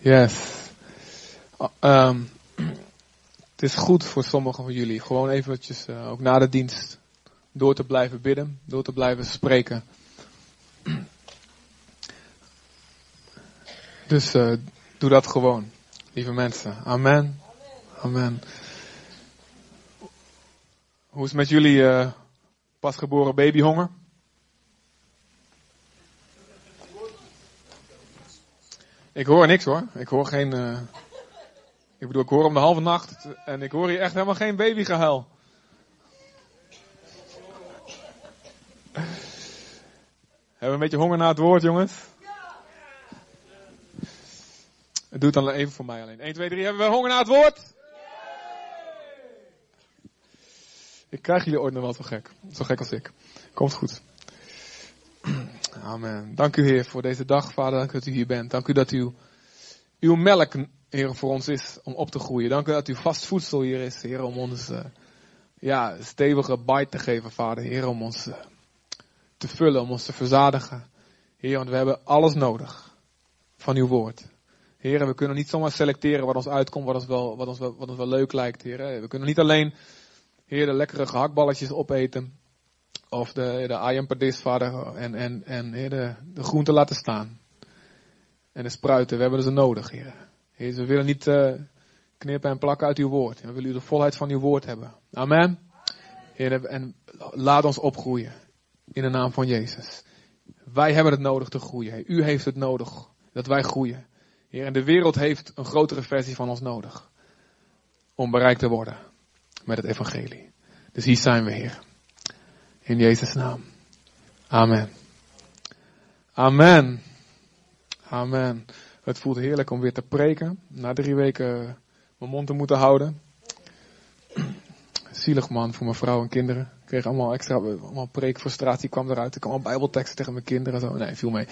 Yes. Uh, het is goed voor sommigen van jullie. Gewoon eventjes, uh, ook na de dienst, door te blijven bidden, door te blijven spreken. Dus uh, doe dat gewoon, lieve mensen. Amen. Amen. Hoe is het met jullie uh, pasgeboren babyhonger? Ik hoor niks hoor. Ik hoor geen. Uh, ik bedoel, ik hoor om de halve nacht en ik hoor hier echt helemaal geen babygehuil. Hebben we een beetje honger naar het woord, jongens? Het dan even voor mij alleen. 1, 2, 3. Hebben we honger naar het woord? Ik krijg jullie ooit nog wel zo gek. Zo gek als ik. Komt goed. Amen. Dank u Heer voor deze dag, Vader. Dank u dat u hier bent. Dank u dat u, uw melk, Heer, voor ons is om op te groeien. Dank u dat uw vast voedsel hier is, Heer, om ons uh, ja, stevige bite te geven, Vader. Heer, om ons uh, te vullen, om ons te verzadigen. Heer, want we hebben alles nodig van uw woord. Heer, we kunnen niet zomaar selecteren wat ons uitkomt, wat ons wel, wat ons wel, wat ons wel leuk lijkt, Heer. We kunnen niet alleen, Heer, de lekkere gehaktballetjes opeten. Of de, de ayam vader, en, en, en heer, de, de groenten laten staan. En de spruiten, we hebben ze nodig, Heer. Heer, we willen niet uh, knippen en plakken uit uw woord. We willen de volheid van uw woord hebben. Amen. Heer, en laat ons opgroeien. In de naam van Jezus. Wij hebben het nodig te groeien. U heeft het nodig dat wij groeien. Heer, en de wereld heeft een grotere versie van ons nodig. Om bereikt te worden met het evangelie. Dus hier zijn we, Heer. In Jezus' naam. Amen. Amen. Amen. Het voelt heerlijk om weer te preken. Na drie weken mijn mond te moeten houden. Zielig man voor mijn vrouw en kinderen. Ik kreeg allemaal extra, allemaal preekfrustratie kwam eruit. Ik kwam al bijbelteksten tegen mijn kinderen. Zo. Nee, viel mee.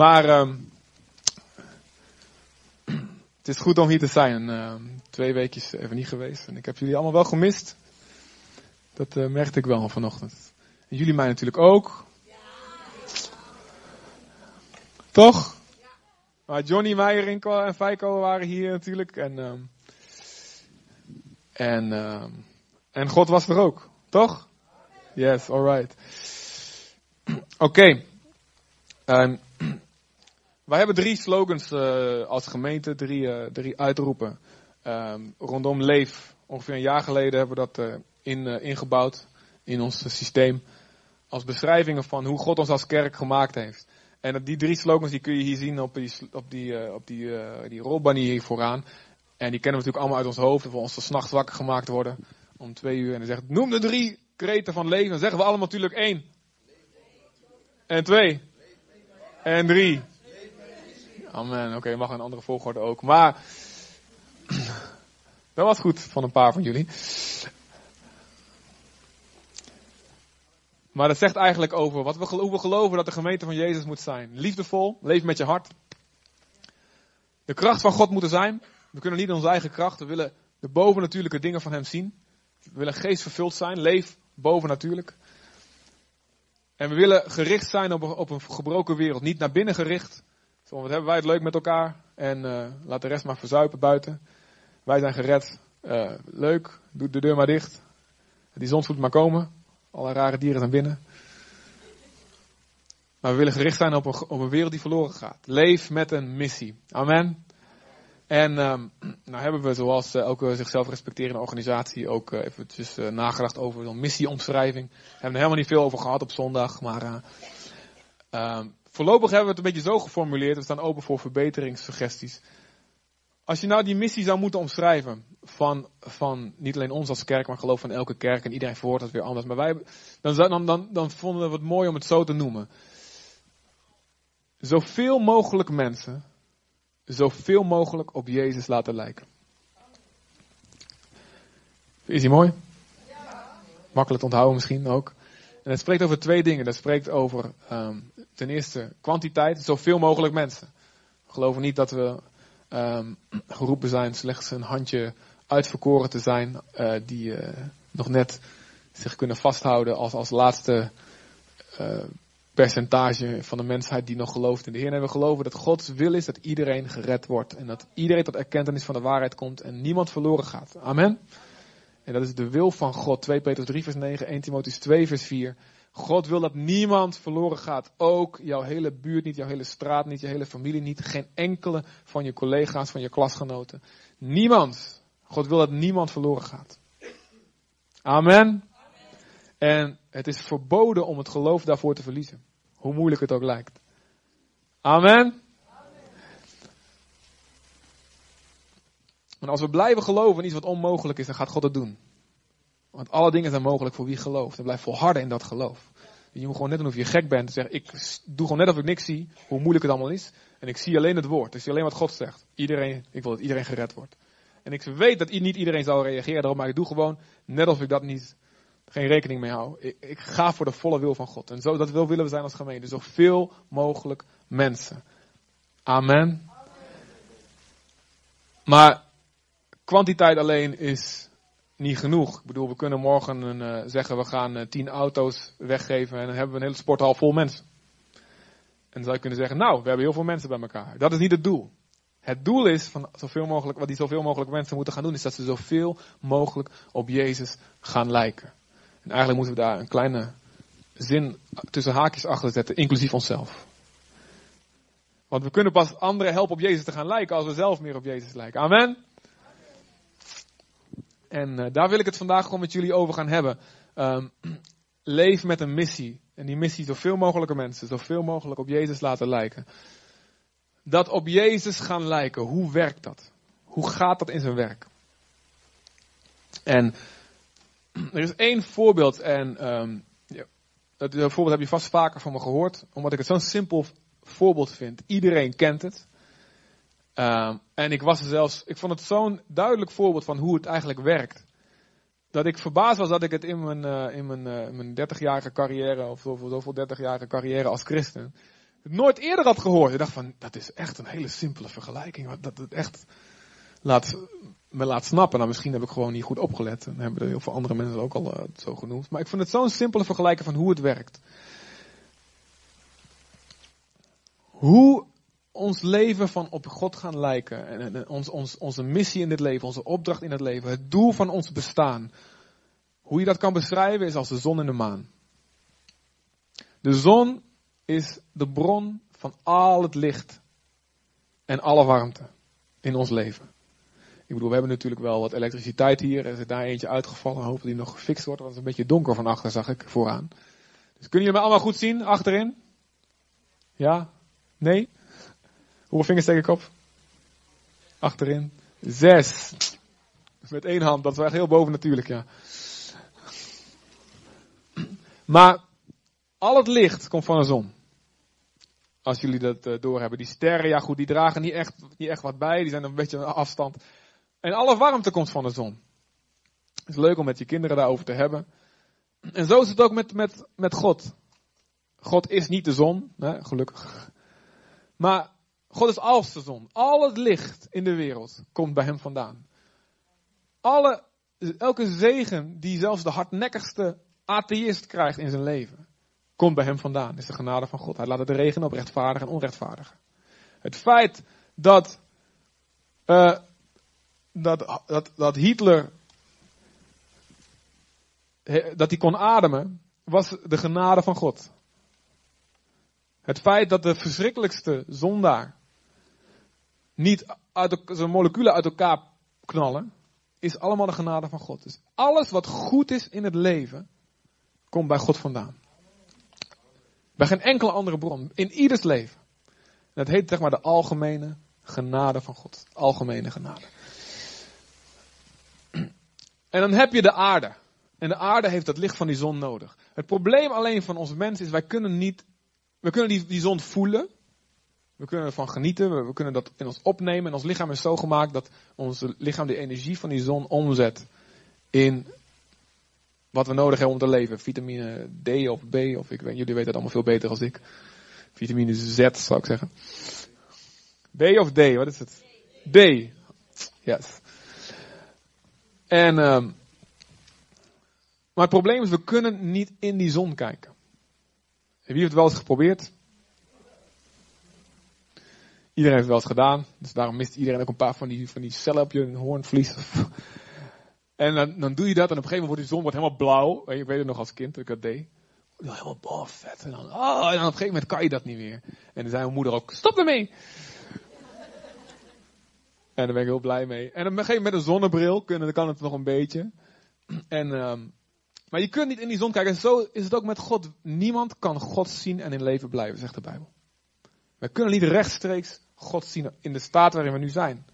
Maar um, het is goed om hier te zijn. Uh, twee weekjes even niet geweest. En ik heb jullie allemaal wel gemist. Dat uh, merkte ik wel vanochtend. En jullie mij natuurlijk ook. Ja. Toch? Ja. Maar Johnny Meijer en Feiko waren hier natuurlijk. En, uh, en, uh, en God was er ook. Toch? Yes, alright. Oké. Okay. Um, wij hebben drie slogans uh, als gemeente, drie, uh, drie uitroepen. Um, rondom Leef. Ongeveer een jaar geleden hebben we dat in, ingebouwd in ons systeem. Als beschrijvingen van hoe God ons als kerk gemaakt heeft. En die drie slogans die kun je hier zien op die, op die, op die, die rolbanier hier vooraan. En die kennen we natuurlijk allemaal uit ons hoofd. Dat we ons s'nachts wakker gemaakt worden om twee uur. En dan zegt, noem de drie kreten van leven. Dan zeggen we allemaal natuurlijk één. En twee. En drie. Amen. Oké, mag een andere volgorde ook. Maar dat was goed van een paar van jullie. Maar dat zegt eigenlijk over wat we, hoe we geloven dat de gemeente van Jezus moet zijn. Liefdevol, leef met je hart. De kracht van God moet er zijn. We kunnen niet onze eigen kracht. We willen de bovennatuurlijke dingen van Hem zien. We willen geestvervuld zijn. Leef bovennatuurlijk. En we willen gericht zijn op, op een gebroken wereld. Niet naar binnen gericht, zo, wat hebben wij het leuk met elkaar. En uh, laat de rest maar verzuipen buiten. Wij zijn gered. Uh, leuk, doe de deur maar dicht. Die zon moet maar komen. Alle rare dieren zijn binnen. Maar we willen gericht zijn op een, op een wereld die verloren gaat. Leef met een missie. Amen. En um, nou hebben we zoals uh, elke zichzelf respecterende organisatie ook uh, eventjes uh, nagedacht over zo'n missieomschrijving. We hebben er helemaal niet veel over gehad op zondag, maar um, Voorlopig hebben we het een beetje zo geformuleerd, we staan open voor verbeteringssuggesties. Als je nou die missie zou moeten omschrijven, van, van niet alleen ons als kerk, maar geloof van elke kerk en iedereen verhoort dat weer anders. Maar wij, dan, dan, dan, dan vonden we het mooi om het zo te noemen. Zoveel mogelijk mensen, zoveel mogelijk op Jezus laten lijken. Is die mooi? Makkelijk te onthouden misschien ook. En het spreekt over twee dingen. Dat spreekt over um, ten eerste kwantiteit, zoveel mogelijk mensen. We geloven niet dat we um, geroepen zijn slechts een handje uitverkoren te zijn, uh, die uh, nog net zich kunnen vasthouden als, als laatste uh, percentage van de mensheid die nog gelooft in de Heer. En we geloven dat Gods wil is dat iedereen gered wordt. En dat iedereen tot erkentenis van de waarheid komt en niemand verloren gaat. Amen. En dat is de wil van God. 2 Petrus 3 vers 9, 1 Timotheus 2 vers 4. God wil dat niemand verloren gaat. Ook jouw hele buurt niet, jouw hele straat niet, je hele familie niet. Geen enkele van je collega's, van je klasgenoten. Niemand. God wil dat niemand verloren gaat. Amen. En het is verboden om het geloof daarvoor te verliezen. Hoe moeilijk het ook lijkt. Amen. En als we blijven geloven in iets wat onmogelijk is, dan gaat God het doen. Want alle dingen zijn mogelijk voor wie gelooft. En blijf volharden in dat geloof. Je moet gewoon net doen of je gek bent. Zeg, ik doe gewoon net of ik niks zie, hoe moeilijk het allemaal is. En ik zie alleen het woord. Ik zie alleen wat God zegt. Iedereen, ik wil dat iedereen gered wordt. En ik weet dat niet iedereen zal reageren daarop, maar ik doe gewoon net of ik dat niet, geen rekening mee hou. Ik, ik ga voor de volle wil van God. En zo, dat wil willen we zijn als gemeente. Zoveel mogelijk mensen. Amen. Maar kwantiteit alleen is niet genoeg. Ik bedoel, we kunnen morgen een, uh, zeggen we gaan uh, tien auto's weggeven en dan hebben we een hele sporthal vol mensen. En dan zou je kunnen zeggen, nou, we hebben heel veel mensen bij elkaar. Dat is niet het doel. Het doel is, van zoveel mogelijk, wat die zoveel mogelijk mensen moeten gaan doen, is dat ze zoveel mogelijk op Jezus gaan lijken. En eigenlijk moeten we daar een kleine zin tussen haakjes achter zetten, inclusief onszelf. Want we kunnen pas anderen helpen op Jezus te gaan lijken als we zelf meer op Jezus lijken. Amen. En uh, daar wil ik het vandaag gewoon met jullie over gaan hebben. Um, leef met een missie. En die missie zoveel mogelijke mensen, zoveel mogelijk op Jezus laten lijken. Dat op Jezus gaan lijken, hoe werkt dat? Hoe gaat dat in zijn werk? En er is één voorbeeld, en um, ja, dat voorbeeld heb je vast vaker van me gehoord, omdat ik het zo'n simpel voorbeeld vind. Iedereen kent het. Uh, en ik was er zelfs, ik vond het zo'n duidelijk voorbeeld van hoe het eigenlijk werkt. Dat ik verbaasd was dat ik het in mijn, uh, in mijn, uh, mijn 30-jarige carrière, of zoveel 30-jarige carrière als christen, nooit eerder had gehoord. Ik dacht van, dat is echt een hele simpele vergelijking. Dat het echt laat, me laat snappen. Nou, misschien heb ik gewoon niet goed opgelet. En hebben er heel veel andere mensen ook al uh, zo genoemd. Maar ik vond het zo'n simpele vergelijking van hoe het werkt. Hoe ons leven van op God gaan lijken. En, en ons, ons, onze missie in dit leven, onze opdracht in het leven, het doel van ons bestaan. Hoe je dat kan beschrijven is als de zon en de maan. De zon is de bron van al het licht en alle warmte in ons leven. Ik bedoel, we hebben natuurlijk wel wat elektriciteit hier. Er is daar eentje uitgevallen. Hopen die nog gefixt wordt. Want het is een beetje donker van achter, zag ik vooraan. Dus kunnen jullie me allemaal goed zien achterin? Ja? Nee? Hoeveel vingers steek ik op? Achterin. Zes. Met één hand, dat is echt heel boven natuurlijk, ja. Maar al het licht komt van de zon. Als jullie dat uh, doorhebben. Die sterren, ja goed, die dragen niet echt, niet echt wat bij. Die zijn een beetje aan afstand. En alle warmte komt van de zon. Het is leuk om met je kinderen daarover te hebben. En zo is het ook met, met, met God. God is niet de zon, hè, gelukkig. Maar God is als de zon. Al het licht in de wereld komt bij hem vandaan. Alle, elke zegen die zelfs de hardnekkigste atheïst krijgt in zijn leven, komt bij hem vandaan. Is de genade van God. Hij laat het regenen op rechtvaardigen en onrechtvaardigen. Het feit dat, uh, dat, dat, dat Hitler, dat hij kon ademen, was de genade van God. Het feit dat de verschrikkelijkste zondaar niet uit zijn moleculen uit elkaar knallen, is allemaal de genade van God. Dus alles wat goed is in het leven, komt bij God vandaan. Bij geen enkele andere bron. In ieders leven. dat heet zeg maar de algemene genade van God. Algemene genade. En dan heb je de aarde. En de aarde heeft het licht van die zon nodig. Het probleem alleen van ons mens is, wij kunnen niet, we kunnen die, die zon voelen. We kunnen ervan genieten, we, kunnen dat in ons opnemen. En ons lichaam is zo gemaakt dat ons lichaam de energie van die zon omzet in wat we nodig hebben om te leven. Vitamine D of B, of ik weet, jullie weten het allemaal veel beter als ik. Vitamine Z zou ik zeggen. B of D, wat is het? D. Yes. En, um, maar het probleem is, we kunnen niet in die zon kijken. Wie heeft het wel eens geprobeerd? Iedereen heeft het wel eens gedaan. Dus daarom mist iedereen ook een paar van die, van die cellen op je hoornvlies. En dan, dan doe je dat en op een gegeven moment wordt die zon wordt helemaal blauw. Ik weet het nog als kind dat ik dat deed. Helemaal oh, vet. En dan, oh, en dan op een gegeven moment kan je dat niet meer. En dan zei mijn moeder ook, stop ermee! En daar ben ik heel blij mee. En op een gegeven moment met een zonnebril kunnen, dan kan het nog een beetje. En, um, maar je kunt niet in die zon kijken. En zo is het ook met God. Niemand kan God zien en in leven blijven, zegt de Bijbel. We kunnen niet rechtstreeks God zien in de staat waarin we nu zijn.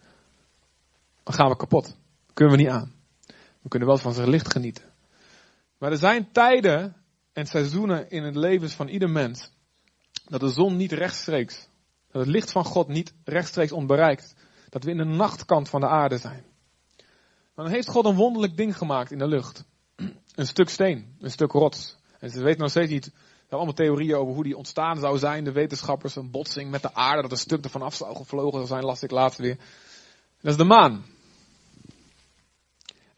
Dan gaan we kapot. Kunnen we niet aan. We kunnen wel van zijn licht genieten. Maar er zijn tijden en seizoenen in het leven van ieder mens. Dat de zon niet rechtstreeks, dat het licht van God niet rechtstreeks onbereikt. Dat we in de nachtkant van de aarde zijn. Maar dan heeft God een wonderlijk ding gemaakt in de lucht. Een stuk steen, een stuk rots. En ze weten nog steeds niet, er allemaal theorieën over hoe die ontstaan zou zijn. De wetenschappers, een botsing met de aarde, dat een stuk ervan af zou gevlogen zijn, las ik laatst weer. Dat is de maan.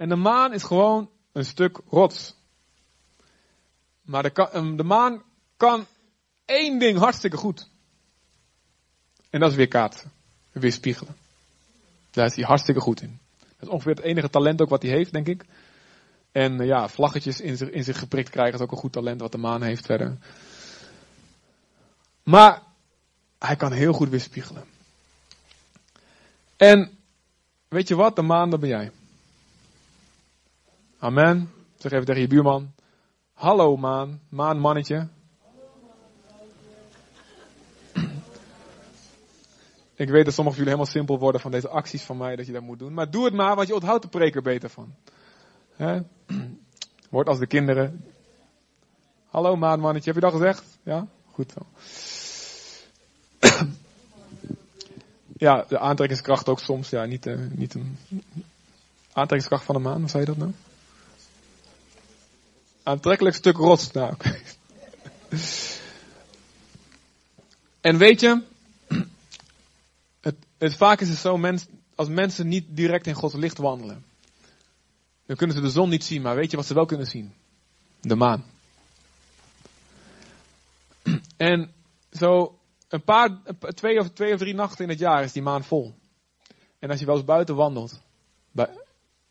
En de maan is gewoon een stuk rots. Maar de, de maan kan één ding hartstikke goed. En dat is weer kaatsen. Weer spiegelen. Daar is hij hartstikke goed in. Dat is ongeveer het enige talent ook wat hij heeft, denk ik. En uh, ja, vlaggetjes in zich, in zich geprikt krijgen is ook een goed talent wat de maan heeft verder. Maar hij kan heel goed weerspiegelen. En weet je wat? De maan, dat ben jij. Amen. Zeg even tegen je buurman. Hallo maan, maanmannetje. Ik weet dat sommigen van jullie helemaal simpel worden van deze acties van mij, dat je dat moet doen. Maar doe het maar, want je onthoudt de preker beter van. He? Word als de kinderen. Hallo maanmannetje, heb je dat gezegd? Ja? Goed zo. ja, de aantrekkingskracht ook soms. Ja, niet, uh, niet een aantrekkingskracht van de maan, hoe zei je dat nou? Aantrekkelijk stuk rots. Nou. En weet je, het, het, vaak is het zo, mens, als mensen niet direct in Gods licht wandelen, dan kunnen ze de zon niet zien, maar weet je wat ze wel kunnen zien? De maan. En zo een paar, twee of, twee of drie nachten in het jaar is die maan vol. En als je wel eens buiten wandelt, bij,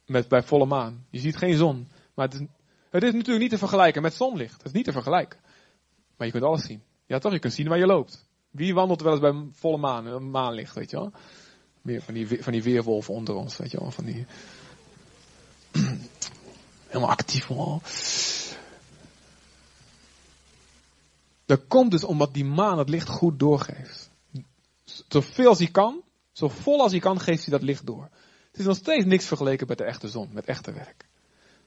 met, bij volle maan, je ziet geen zon, maar het is het is natuurlijk niet te vergelijken met zonlicht. Het is niet te vergelijken. Maar je kunt alles zien. Ja toch, je kunt zien waar je loopt. Wie wandelt wel eens bij volle maan, maanlicht, weet je wel? Meer van die, van die weerwolven onder ons, weet je wel? Van die... Helemaal actief hoor. Dat komt dus omdat die maan het licht goed doorgeeft. Zoveel als hij kan, zo vol als hij kan, geeft hij dat licht door. Het is nog steeds niks vergeleken met de echte zon, met echte werk.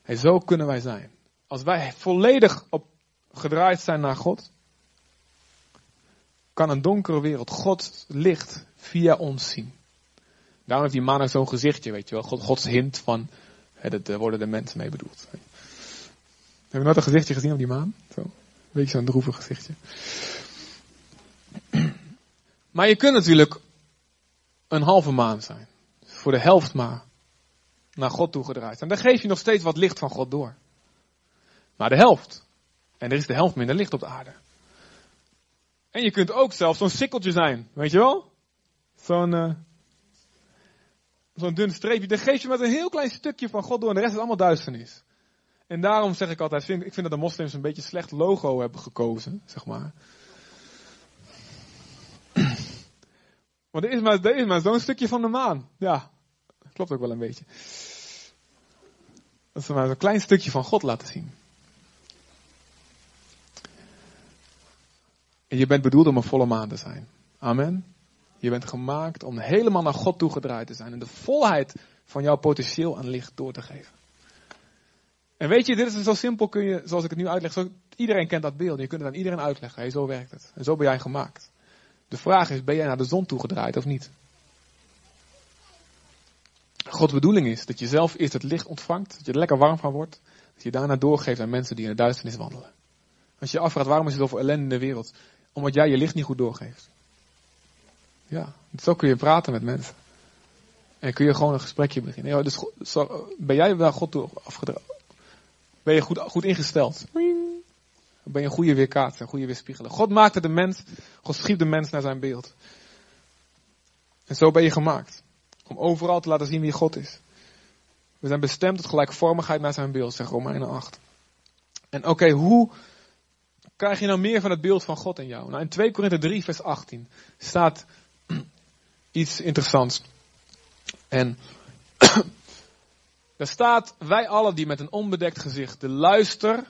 Zo kunnen wij zijn. Als wij volledig op gedraaid zijn naar God, kan een donkere wereld God licht via ons zien. Daarom heeft die man ook zo'n gezichtje, weet je wel. God, Gods hint van, hè, dat worden de mensen mee bedoeld. Heb je nooit een gezichtje gezien op die maan? Zo. Een beetje zo'n droevig gezichtje. Maar je kunt natuurlijk een halve maan zijn. Voor de helft maar naar God toegedraaid zijn. Dan geef je nog steeds wat licht van God door. Maar de helft. En er is de helft minder licht op de aarde. En je kunt ook zelfs zo'n sikkeltje zijn, weet je wel? Zo'n uh, zo'n dun streepje. Dan geef je met een heel klein stukje van God door en de rest is allemaal duisternis. En daarom zeg ik altijd, vind, ik vind dat de moslims een beetje slecht logo hebben gekozen, zeg maar. Want er is maar, er is maar zo'n stukje van de maan. Ja, klopt ook wel een beetje. Dat ze maar een klein stukje van God laten zien. En je bent bedoeld om een volle maan te zijn. Amen. Je bent gemaakt om helemaal naar God toegedraaid te zijn. En de volheid van jouw potentieel aan licht door te geven. En weet je, dit is zo simpel kun je, zoals ik het nu uitleg, zo, iedereen kent dat beeld. Je kunt het aan iedereen uitleggen. Hey, zo werkt het. En zo ben jij gemaakt. De vraag is, ben jij naar de zon toegedraaid of niet? Gods bedoeling is dat je zelf eerst het licht ontvangt, dat je er lekker warm van wordt, dat je daarna doorgeeft aan mensen die in de duisternis wandelen. Als je je afvraagt waarom is er zoveel ellende in de wereld, omdat jij je licht niet goed doorgeeft. Ja, zo kun je praten met mensen. En kun je gewoon een gesprekje beginnen. Ja, dus ben jij wel God door afgedragen? Ben je goed, goed ingesteld? Ben je een goede weerkaatser, een goede weerspiegelen. God maakte de mens, God schiep de mens naar zijn beeld. En zo ben je gemaakt. Om overal te laten zien wie God is. We zijn bestemd tot gelijkvormigheid naar zijn beeld, zegt Romeinen 8. En oké, hoe krijg je nou meer van het beeld van God in jou? Nou, in 2 Korinther 3, vers 18 staat iets interessants. En daar staat, wij allen die met een onbedekt gezicht de luister,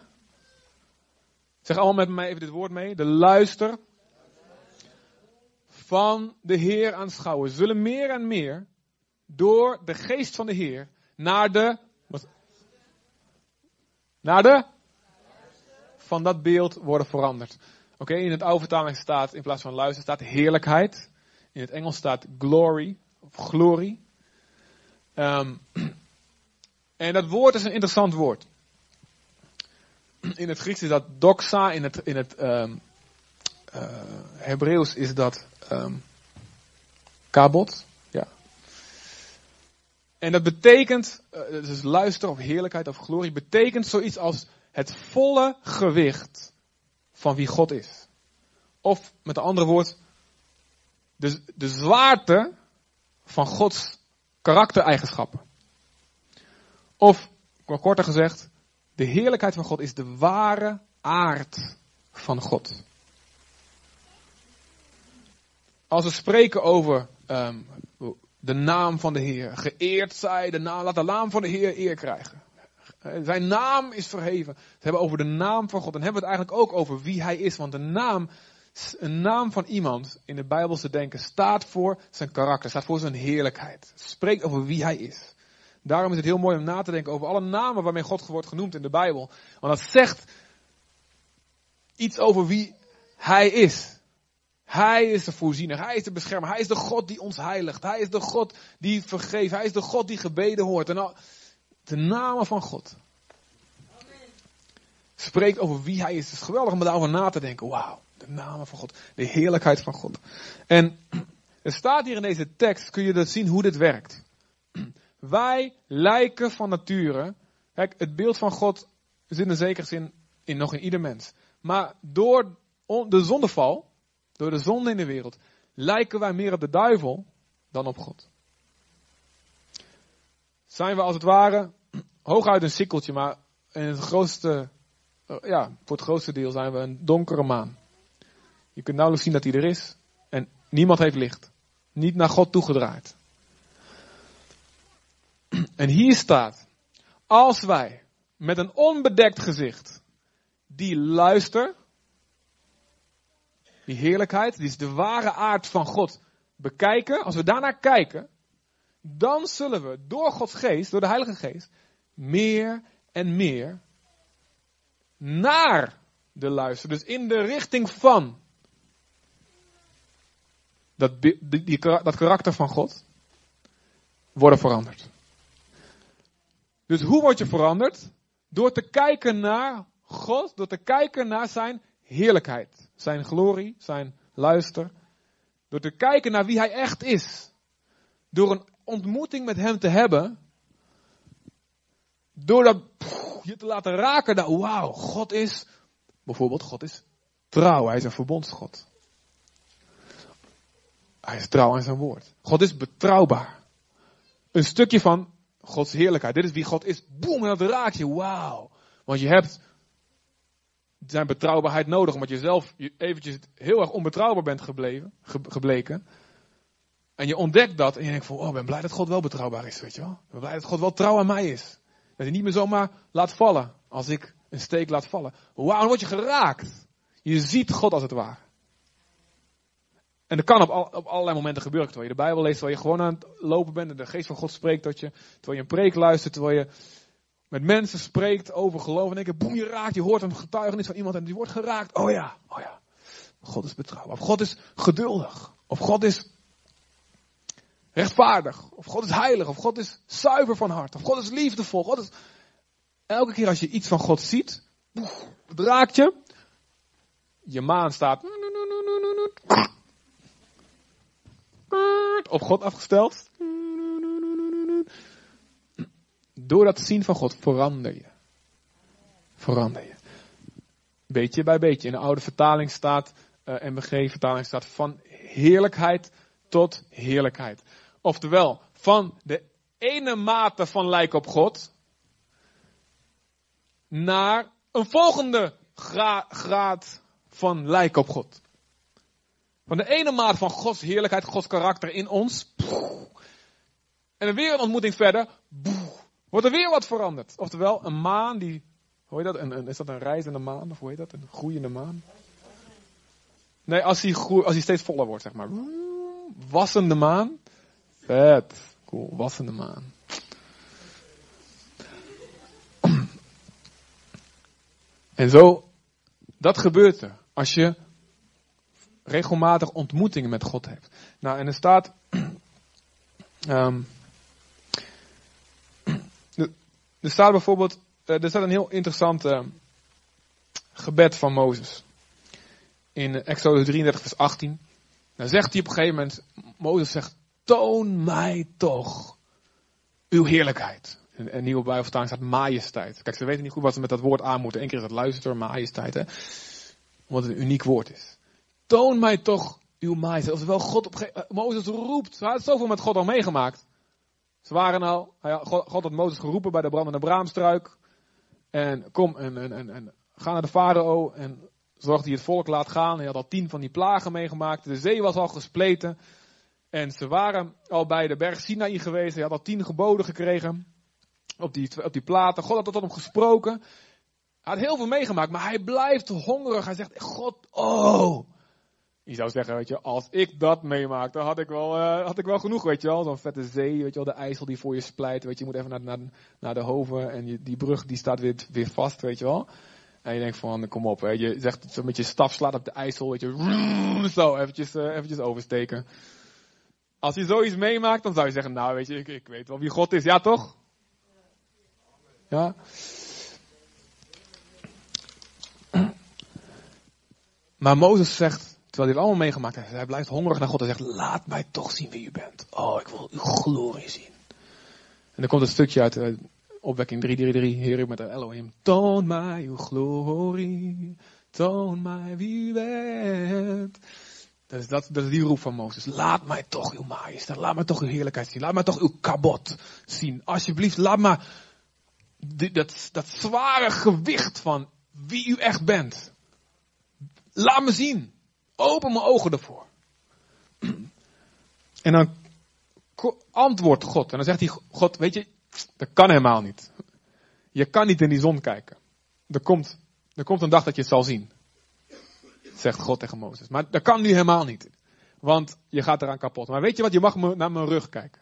zeg allemaal met mij even dit woord mee, de luister van de Heer aanschouwen, zullen meer en meer door de geest van de Heer naar de, naar de, van dat beeld worden veranderd. Oké, in het oude vertaling staat in plaats van luister staat heerlijkheid. In het Engels staat glory, of glory. Um, en dat woord is een interessant woord. In het Grieks is dat doxa, in het, in het um, Hebreeuws is dat um, kabot. En dat betekent, dus luister of heerlijkheid of glorie, betekent zoiets als het volle gewicht van wie God is. Of met een andere woord, de, de zwaarte van Gods karaktereigenschappen. Of, korter gezegd, de heerlijkheid van God is de ware aard van God. Als we spreken over um, de naam van de Heer, geëerd zij de naam, laat de naam van de Heer eer krijgen. Zijn naam is verheven. Ze hebben over de naam van God. En hebben we het eigenlijk ook over wie hij is. Want de naam, een naam van iemand in het Bijbelse denken staat voor zijn karakter, staat voor zijn heerlijkheid. Spreekt over wie hij is. Daarom is het heel mooi om na te denken over alle namen waarmee God wordt genoemd in de Bijbel. Want dat zegt iets over wie hij is. Hij is de voorziener, hij is de beschermer, hij is de God die ons heiligt, hij is de God die vergeeft, hij is de God die gebeden hoort. En al, de namen van God. Spreekt over wie hij is. Het is geweldig om daarover na te denken. Wauw, de namen van God, de heerlijkheid van God. En er staat hier in deze tekst, kun je dat zien hoe dit werkt. Wij lijken van nature. Kijk, het beeld van God zit in zekere zin in nog in ieder mens. Maar door de zondeval, door de zonde in de wereld, lijken wij meer op de duivel dan op God. Zijn we als het ware hooguit een sikkeltje, maar in het grootste, ja, voor het grootste deel zijn we een donkere maan. Je kunt nauwelijks zien dat hij er is en niemand heeft licht. Niet naar God toegedraaid. En hier staat, als wij met een onbedekt gezicht die luister, die heerlijkheid, die is de ware aard van God, bekijken, als we daarnaar kijken, dan zullen we door Gods geest, door de Heilige Geest, meer en meer naar de luister. Dus in de richting van dat, die, dat karakter van God worden veranderd. Dus hoe word je veranderd? Door te kijken naar God, door te kijken naar zijn heerlijkheid, zijn glorie, zijn luister. Door te kijken naar wie hij echt is. Door een ontmoeting met hem te hebben. Door dat, je te laten raken dat, wauw, God is, bijvoorbeeld, God is trouw, hij is een verbondsgod. Hij is trouw aan zijn woord. God is betrouwbaar. Een stukje van Gods heerlijkheid. Dit is wie God is. Boem, en dat raakt je. Wauw. Want je hebt zijn betrouwbaarheid nodig. Omdat je zelf eventjes heel erg onbetrouwbaar bent gebleven, gebleken. En je ontdekt dat en je denkt van, oh, ik ben blij dat God wel betrouwbaar is, weet je wel. Ik ben blij dat God wel trouw aan mij is. Dat hij niet meer zomaar laat vallen als ik een steek laat vallen. Wauw, dan word je geraakt. Je ziet God als het ware. En dat kan op, op allerlei momenten gebeuren. Terwijl je de Bijbel leest, terwijl je gewoon aan het lopen bent en de geest van God spreekt tot je. Terwijl je een preek luistert, terwijl je met mensen spreekt over geloof. En denk boem, je raakt, je hoort een getuigenis van iemand en die wordt geraakt. Oh ja, oh ja. God is betrouwbaar. Of God is geduldig. Of God is rechtvaardig. Of God is heilig. Of God is zuiver van hart. Of God is liefdevol. God is... Elke keer als je iets van God ziet, het raakt je. Je maan staat op God afgesteld. Door dat zien van God verander je. Verander je. beetje bij beetje. In de oude vertaling staat, uh, MBG-vertaling staat van heerlijkheid tot heerlijkheid. Oftewel, van de ene mate van lijken op God naar een volgende gra graad van lijken op God. Van de ene mate van Gods heerlijkheid, Gods karakter in ons. En weer een ontmoeting verder. Wordt er weer wat veranderd. Oftewel, een maan die. Hoe heet dat? Een, is dat een reizende maan? Of hoe heet dat? Een groeiende maan? Nee, als hij, als steeds voller wordt, zeg maar. Wassende maan. Vet. Cool. Wassende maan. En zo, dat gebeurt er. Als je regelmatig ontmoetingen met God hebt. Nou, en er staat. Um, er staat bijvoorbeeld. Eh, er staat een heel interessant uh, gebed van Mozes. In Exodus 33, vers 18. Dan zegt hij op een gegeven moment. Mozes zegt: Toon mij toch uw heerlijkheid. En een nieuwe Bijbelvertaling staat majesteit. Kijk, ze weten niet goed wat ze met dat woord aan moeten. Eén keer is dat luister, majesteit, hè. Omdat het een uniek woord is. Toon mij toch uw majesteit. Oftewel, God op uh, Mozes roept. Hij had zoveel met God al meegemaakt. Ze waren al, God, had Mozes geroepen bij de brandende braamstruik. En kom en, en, en, en ga naar de farao en zorg dat hij het volk laat gaan. Hij had al tien van die plagen meegemaakt. De zee was al gespleten. En ze waren al bij de berg Sinaï geweest. Hij had al tien geboden gekregen. Op die, op die platen. God had tot hem gesproken. Hij had heel veel meegemaakt, maar hij blijft hongerig. Hij zegt, God, oh, je zou zeggen, weet je, als ik dat meemaak, dan had ik wel, uh, had ik wel genoeg, weet je wel. Zo'n vette zee, weet je wel, de IJssel die voor je splijt, weet je. Je moet even naar, naar, naar de hoven en die brug die staat weer, weer vast, weet je wel. En je denkt van, kom op, hè. je zegt zo met je staf slaat op de IJssel, weet je, zo, eventjes, uh, eventjes oversteken. Als je zoiets meemaakt, dan zou je zeggen, nou weet je, ik, ik weet wel wie God is, ja toch? Ja. Maar Mozes zegt, Terwijl hij het allemaal meegemaakt heeft. Hij blijft hongerig naar God en zegt, laat mij toch zien wie u bent. Oh, ik wil uw glorie zien. En dan komt het stukje uit uh, opwekking 333, Heer met de Elohim. Toon mij uw glorie, toon mij wie u bent. Dat is, dat, dat is die roep van Mozes. Laat mij toch uw majesteit, laat mij toch uw heerlijkheid zien. Laat mij toch uw kabot zien. Alsjeblieft, laat me dat, dat zware gewicht van wie u echt bent. Laat me zien. Open mijn ogen ervoor. En dan antwoordt God. En dan zegt hij, God, weet je, dat kan helemaal niet. Je kan niet in die zon kijken. Er komt, er komt een dag dat je het zal zien. Zegt God tegen Mozes. Maar dat kan nu helemaal niet. Want je gaat eraan kapot. Maar weet je wat, je mag naar mijn rug kijken.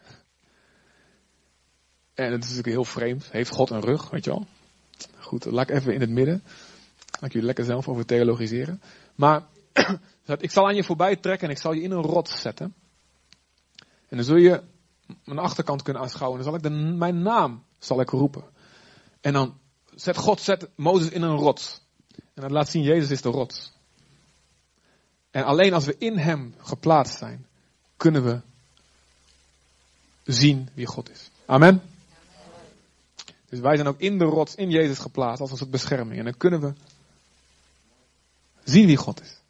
En het is natuurlijk heel vreemd. Heeft God een rug, weet je wel? Goed, laat ik even in het midden. Laat ik jullie lekker zelf over theologiseren. Maar ik zal aan je voorbij trekken en ik zal je in een rot zetten. En dan zul je mijn achterkant kunnen aanschouwen. En dan zal ik de, mijn naam zal ik roepen. En dan zet God zet Mozes in een rot. En dat laat zien, Jezus is de rot. En alleen als we in hem geplaatst zijn, kunnen we zien wie God is. Amen. Dus wij zijn ook in de rots, in Jezus geplaatst als een soort bescherming. En dan kunnen we zien wie God is.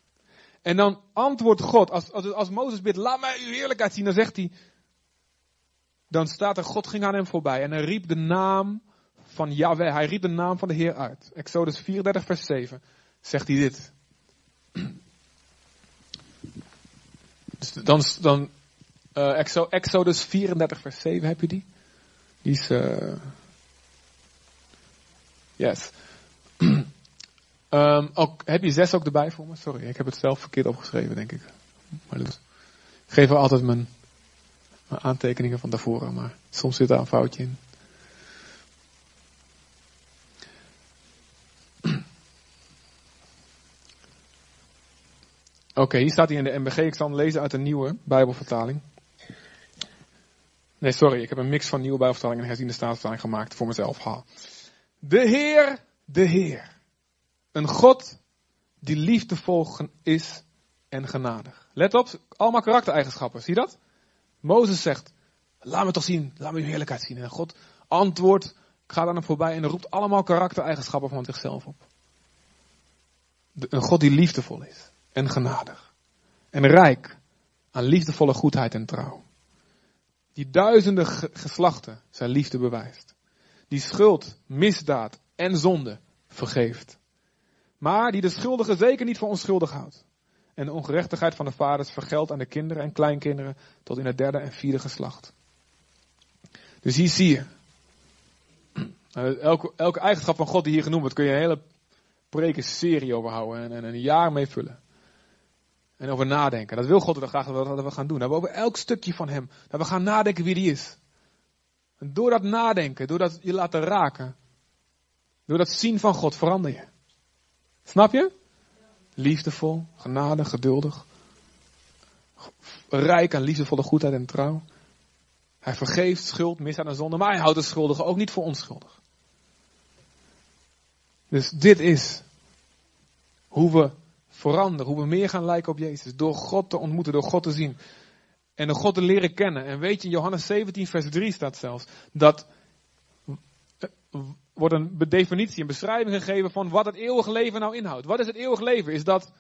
En dan antwoordt God, als, als, als Mozes bidt, laat mij uw heerlijkheid zien, dan zegt hij, dan staat er, God ging aan hem voorbij en hij riep de naam van Yahweh, hij riep de naam van de Heer uit. Exodus 34 vers 7 zegt hij dit. Dus dan, dan uh, Exodus 34 vers 7, heb je die? Die is, uh, yes. Um, ook, heb je zes ook erbij voor me? Sorry, ik heb het zelf verkeerd opgeschreven, denk ik. Maar dat, ik geef wel altijd mijn, mijn aantekeningen van daarvoor, maar soms zit daar een foutje in. Oké, hier staat hij in de MBG. Ik zal hem lezen uit een nieuwe Bijbelvertaling. Nee, sorry, ik heb een mix van nieuwe Bijbelvertaling en herziende staatsvertaling gemaakt voor mezelf. De Heer, de Heer een God die liefdevol is en genadig. Let op, allemaal karaktereigenschappen. Zie je dat? Mozes zegt, laat me toch zien, laat me uw heerlijkheid zien. En God antwoordt, gaat aan hem voorbij en roept allemaal karaktereigenschappen van zichzelf op. een God die liefdevol is en genadig. En rijk aan liefdevolle goedheid en trouw. Die duizenden geslachten zijn liefde bewijst. Die schuld, misdaad en zonde vergeeft. Maar die de schuldige zeker niet voor onschuldig houdt. En de ongerechtigheid van de vaders vergeldt aan de kinderen en kleinkinderen tot in het derde en vierde geslacht. Dus hier zie je. Nou, elke, eigenschap van God die hier genoemd wordt, kun je een hele preken serie over houden en, en een jaar mee vullen. En over nadenken. Dat wil God er graag dat we gaan doen. Dat we over elk stukje van Hem, dat we gaan nadenken wie die is. En door dat nadenken, door dat je laten raken, door dat zien van God, verander je. Snap je? Liefdevol, genadig, geduldig. Rijk aan liefdevolle goedheid en trouw. Hij vergeeft schuld, misdaad en zonde, maar hij houdt de schuldigen ook niet voor onschuldig. Dus dit is hoe we veranderen, hoe we meer gaan lijken op Jezus. Door God te ontmoeten, door God te zien. En door God te leren kennen. En weet je, in Johannes 17, vers 3 staat zelfs dat wordt een definitie, een beschrijving gegeven van wat het eeuwige leven nou inhoudt. Wat is het eeuwige leven? Is dat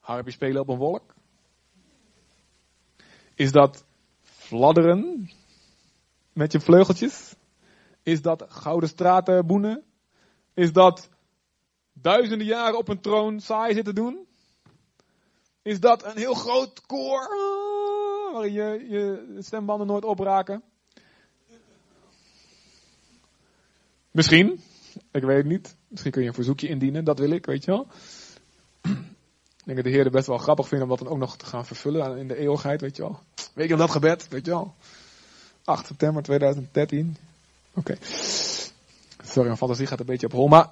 harpje spelen op een wolk? Is dat fladderen met je vleugeltjes? Is dat gouden straten boenen? Is dat duizenden jaren op een troon saai zitten doen? Is dat een heel groot koor ah, waar je je stembanden nooit opraken? Misschien, ik weet het niet. Misschien kun je een verzoekje indienen, dat wil ik, weet je wel. Ik denk dat de Heer het best wel grappig vindt om dat dan ook nog te gaan vervullen in de eeuwigheid, weet je wel. Weet je dat gebed, weet je wel. 8 september 2013. Oké. Sorry, mijn fantasie gaat een beetje op hol. Maar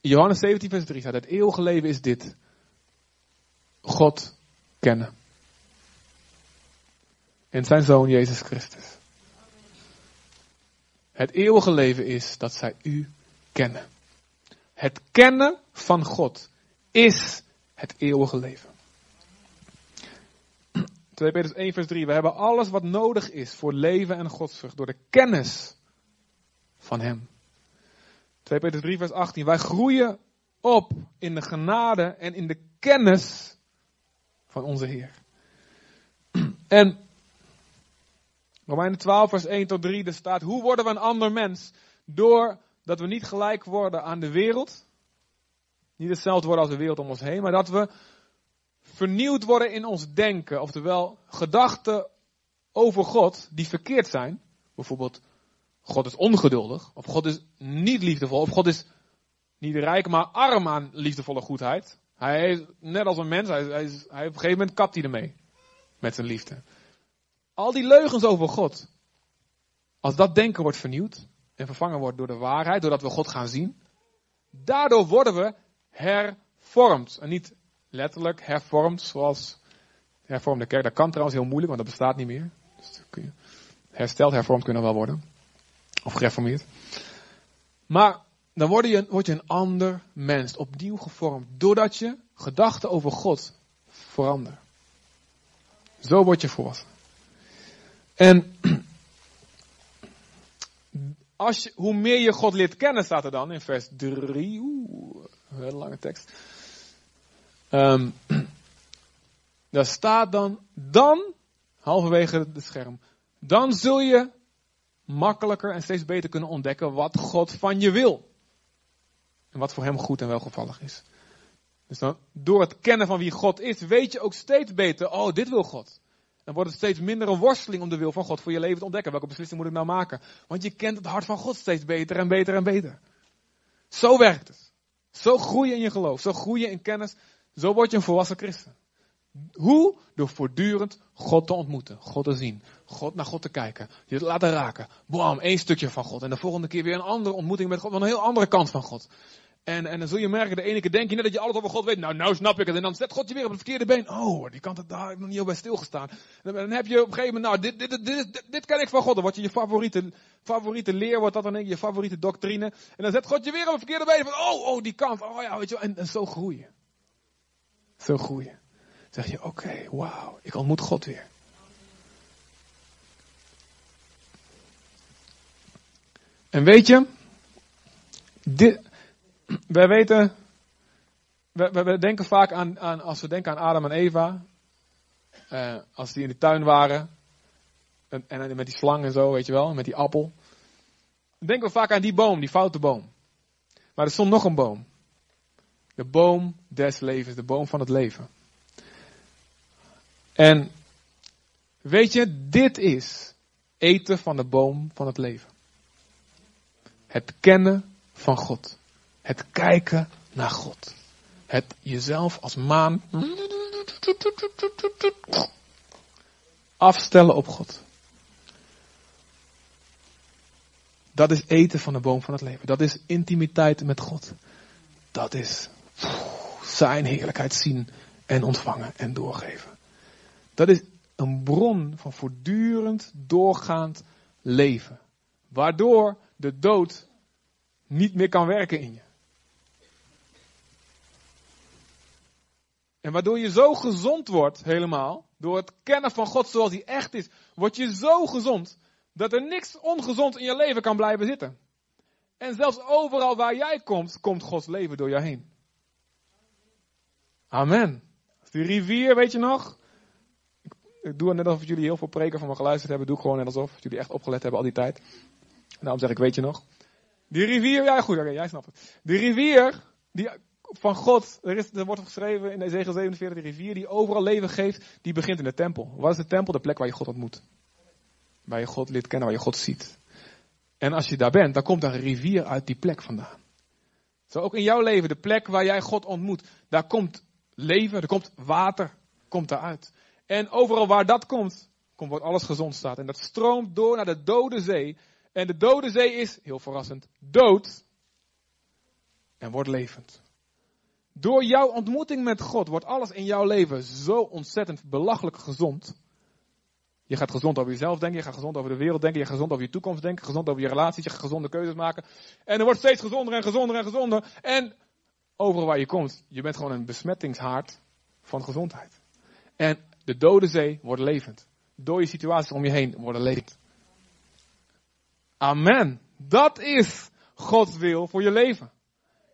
Johannes 17 vers 3 staat, het eeuwige leven is dit. God kennen. En zijn Zoon Jezus Christus. Het eeuwige leven is dat zij u kennen. Het kennen van God is het eeuwige leven. 2 Petrus 1 vers 3. We hebben alles wat nodig is voor leven en godsvrucht door de kennis van Hem. 2 Petrus 3 vers 18. Wij groeien op in de genade en in de kennis van onze Heer. En Romeinen 12 vers 1 tot 3, er staat, hoe worden we een ander mens? Doordat we niet gelijk worden aan de wereld. Niet hetzelfde worden als de wereld om ons heen, maar dat we vernieuwd worden in ons denken. Oftewel, gedachten over God die verkeerd zijn. Bijvoorbeeld, God is ongeduldig. Of God is niet liefdevol. Of God is niet rijk, maar arm aan liefdevolle goedheid. Hij is net als een mens. Hij, hij, hij op een gegeven moment kapt hij ermee. Met zijn liefde. Al die leugens over God. Als dat denken wordt vernieuwd. En vervangen wordt door de waarheid. Doordat we God gaan zien. Daardoor worden we hervormd. En niet letterlijk hervormd zoals hervormde kerk. Dat kan trouwens heel moeilijk, want dat bestaat niet meer. Dus hersteld, hervormd kunnen wel worden. Of gereformeerd. Maar dan word je, je een ander mens, opnieuw gevormd, doordat je gedachten over God verandert. Zo word je volwassen. En als hoe meer je God leert kennen, staat er dan in vers 3. Oeh, een lange tekst. Um, daar staat dan, dan, halverwege het scherm, dan zul je makkelijker en steeds beter kunnen ontdekken wat God van je wil. En wat voor hem goed en welgevallig is. Dus dan, door het kennen van wie God is, weet je ook steeds beter, oh, dit wil God. Dan wordt het steeds minder een worsteling om de wil van God voor je leven te ontdekken. Welke beslissing moet ik nou maken? Want je kent het hart van God steeds beter en beter en beter. Zo werkt het. Zo groei je in je geloof. Zo groei je in kennis. Zo word je een volwassen christen. Hoe? Door voortdurend God te ontmoeten, God te zien, God naar God te kijken, je te laten raken. Bam, één stukje van God. En de volgende keer weer een andere ontmoeting met God, van een heel andere kant van God. En, en dan zul je merken, de ene keer denk je net dat je alles over God weet. Nou, nou snap ik het. En dan zet God je weer op het verkeerde been. Oh, die kant, daar heb ik nog niet al bij stilgestaan. En dan heb je op een gegeven moment, nou, dit, dit, dit, dit, dit ken ik van God. Dan wordt je je favoriete, favoriete leer, wordt dat dan je favoriete doctrine. En dan zet God je weer op het verkeerde been. Van, oh, oh, die kant. Oh ja, weet je wel. En, en zo groeien. Zo groeien. zeg je, oké, wauw, ik ontmoet God weer. En weet je, dit, wij weten we, we, denken vaak aan, aan, als we denken aan Adam en Eva, eh, als die in de tuin waren, en, en met die slang en zo, weet je wel, met die appel. Denken we vaak aan die boom, die foute boom. Maar er stond nog een boom. De boom des levens, de boom van het leven. En weet je, dit is eten van de boom van het leven. Het kennen van God. Het kijken naar God. Het jezelf als maan afstellen op God. Dat is eten van de boom van het leven. Dat is intimiteit met God. Dat is zijn heerlijkheid zien en ontvangen en doorgeven. Dat is een bron van voortdurend doorgaand leven. Waardoor de dood niet meer kan werken in je. En waardoor je zo gezond wordt, helemaal, door het kennen van God zoals hij echt is, word je zo gezond dat er niks ongezond in je leven kan blijven zitten. En zelfs overal waar jij komt, komt Gods leven door jou heen. Amen. Die rivier, weet je nog? Ik doe het net alsof jullie heel veel preken van me geluisterd hebben. Doe gewoon net alsof jullie echt opgelet hebben al die tijd. Daarom zeg ik, weet je nog? Die rivier, ja goed, oké, jij snapt het. Die rivier, die van God, er, is, er wordt geschreven in Ezekiel 47, de rivier die overal leven geeft, die begint in de tempel. Wat is de tempel? De plek waar je God ontmoet. Waar je God leert kennen, waar je God ziet. En als je daar bent, dan komt er een rivier uit die plek vandaan. Zo ook in jouw leven, de plek waar jij God ontmoet, daar komt leven, er komt water, komt daaruit. En overal waar dat komt, komt wordt alles gezond staat. En dat stroomt door naar de dode zee. En de dode zee is, heel verrassend, dood. En wordt levend. Door jouw ontmoeting met God wordt alles in jouw leven zo ontzettend belachelijk gezond. Je gaat gezond over jezelf denken, je gaat gezond over de wereld denken, je gaat gezond over je toekomst denken, gezond over je relaties, je gaat gezonde keuzes maken. En er wordt steeds gezonder en gezonder en gezonder. En overal waar je komt, je bent gewoon een besmettingshaard van gezondheid. En de dode zee wordt levend. Door je situaties om je heen worden levend. Amen. Dat is Gods wil voor je leven.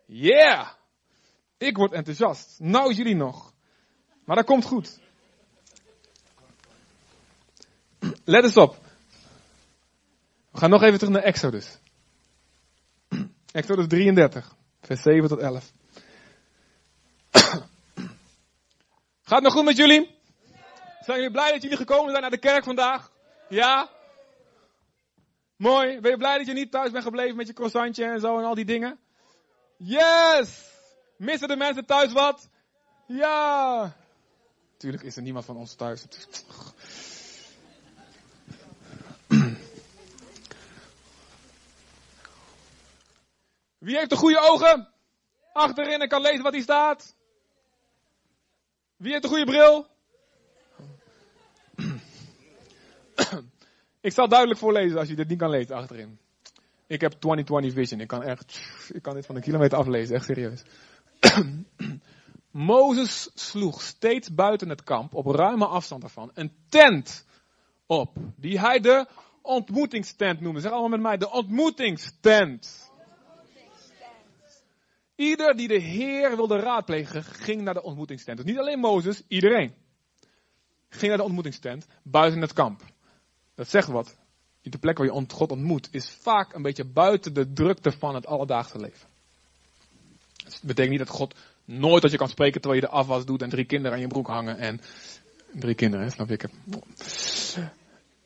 Yeah! Ik word enthousiast. Nou jullie nog. Maar dat komt goed. Let eens op. We gaan nog even terug naar Exodus. Exodus 33, vers 7 tot 11. Gaat het nog goed met jullie? Zijn jullie blij dat jullie gekomen zijn naar de kerk vandaag? Ja? Mooi. Ben je blij dat je niet thuis bent gebleven met je croissantje en zo en al die dingen? Yes! Missen de mensen thuis wat? Ja! Tuurlijk is er niemand van ons thuis. Wie heeft de goede ogen? Achterin en kan lezen wat hier staat. Wie heeft de goede bril? Ik zal duidelijk voorlezen als je dit niet kan lezen achterin. Ik heb 2020 vision. Ik kan echt, ik kan dit van een kilometer aflezen. Echt serieus. Mozes sloeg steeds buiten het kamp, op ruime afstand ervan, een tent op. Die hij de ontmoetingstent noemde. Zeg allemaal met mij, de ontmoetingstent. Ieder die de Heer wilde raadplegen, ging naar de ontmoetingstent. Dus niet alleen Mozes, iedereen. Ging naar de ontmoetingstent, buiten het kamp. Dat zegt wat. De plek waar je God ontmoet, is vaak een beetje buiten de drukte van het alledaagse leven. Dat betekent niet dat God nooit dat je kan spreken terwijl je de afwas doet en drie kinderen aan je broek hangen en drie kinderen, snap ik.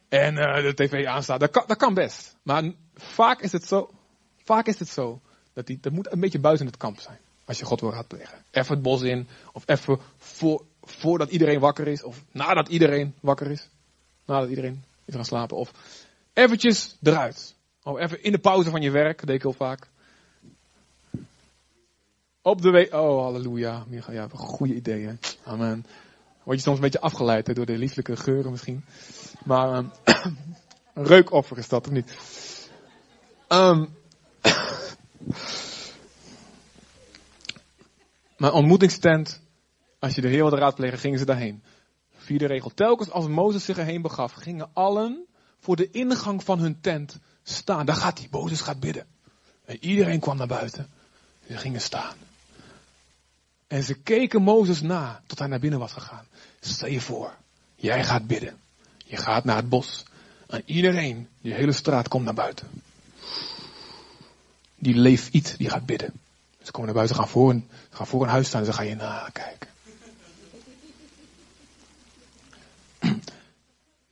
En uh, de tv aanstaat. Dat kan, dat kan best. Maar vaak is het zo, vaak is het zo dat, die, dat moet een beetje buiten het kamp zijn. Als je God wil raadplegen. Even het bos in. Of even voor, voordat iedereen wakker is. Of nadat iedereen wakker is. Nadat iedereen is gaan slapen. Of eventjes eruit. Of even in de pauze van je werk. Dat deed ik heel vaak. Op de week. Oh, halleluja. Ja, goede ideeën. Amen. Word je soms een beetje afgeleid door de lieflijke geuren misschien. Maar een reukoffer is dat, of niet? Um, maar ontmoetingstent, als je de Heer wilde raadplegen, gingen ze daarheen. Vierde regel. Telkens als Mozes zich erheen begaf, gingen allen voor de ingang van hun tent staan. Daar gaat hij. Mozes gaat bidden. En iedereen kwam naar buiten. Ze gingen staan. En ze keken Mozes na tot hij naar binnen was gegaan. Stel je voor, jij gaat bidden. Je gaat naar het bos. En iedereen, die hele straat, komt naar buiten. Die leeft die gaat bidden. Ze komen naar buiten, gaan voor een, gaan voor een huis staan en ze gaan je nakijken.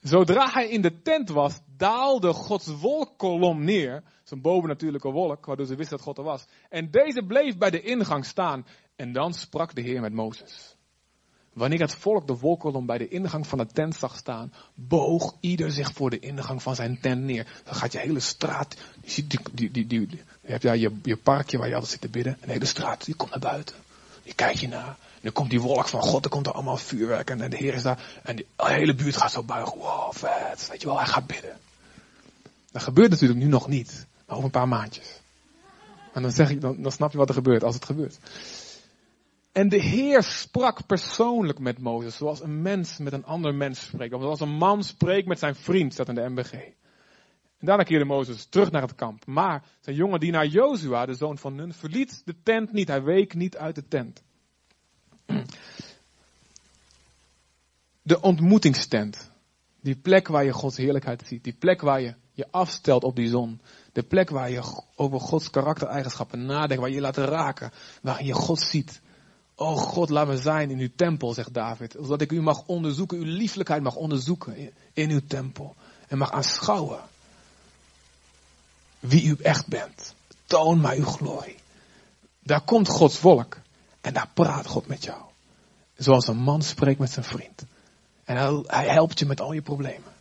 Zodra hij in de tent was, daalde Gods wolkkolom neer. Zijn bovennatuurlijke wolk, waardoor ze wisten dat God er was. En deze bleef bij de ingang staan. En dan sprak de Heer met Mozes. Wanneer het volk de wolkkolom bij de ingang van de tent zag staan, boog ieder zich voor de ingang van zijn tent neer. Dan gaat je hele straat, je ziet die, die, die, die, hebt daar je, je parkje waar je altijd zit te bidden. En de hele straat, die komt naar buiten. Die kijk je naar. En dan komt die wolk van God, er komt er allemaal vuurwerk. En de Heer is daar. En de hele buurt gaat zo buigen. Wow, vet. Weet je wel, hij gaat bidden. Dat gebeurt natuurlijk nu nog niet. Maar over een paar maandjes. En dan, zeg ik, dan, dan snap je wat er gebeurt als het gebeurt. En de Heer sprak persoonlijk met Mozes, zoals een mens met een ander mens spreekt. Of zoals een man spreekt met zijn vriend, staat in de MBG. En daarna keerde Mozes terug naar het kamp. Maar zijn jonge dienaar Jozua, de zoon van Nun, verliet de tent niet. Hij week niet uit de tent. De ontmoetingstent. Die plek waar je Gods heerlijkheid ziet. Die plek waar je je afstelt op die zon. De plek waar je over Gods karaktereigenschappen nadenkt. Waar je je laat raken. Waar je God ziet. Oh God, laat me zijn in uw tempel, zegt David. Zodat ik u mag onderzoeken, uw lieflijkheid mag onderzoeken in uw tempel. En mag aanschouwen wie u echt bent. Toon mij uw glorie. Daar komt Gods volk. En daar praat God met jou. Zoals een man spreekt met zijn vriend. En hij, hij helpt je met al je problemen.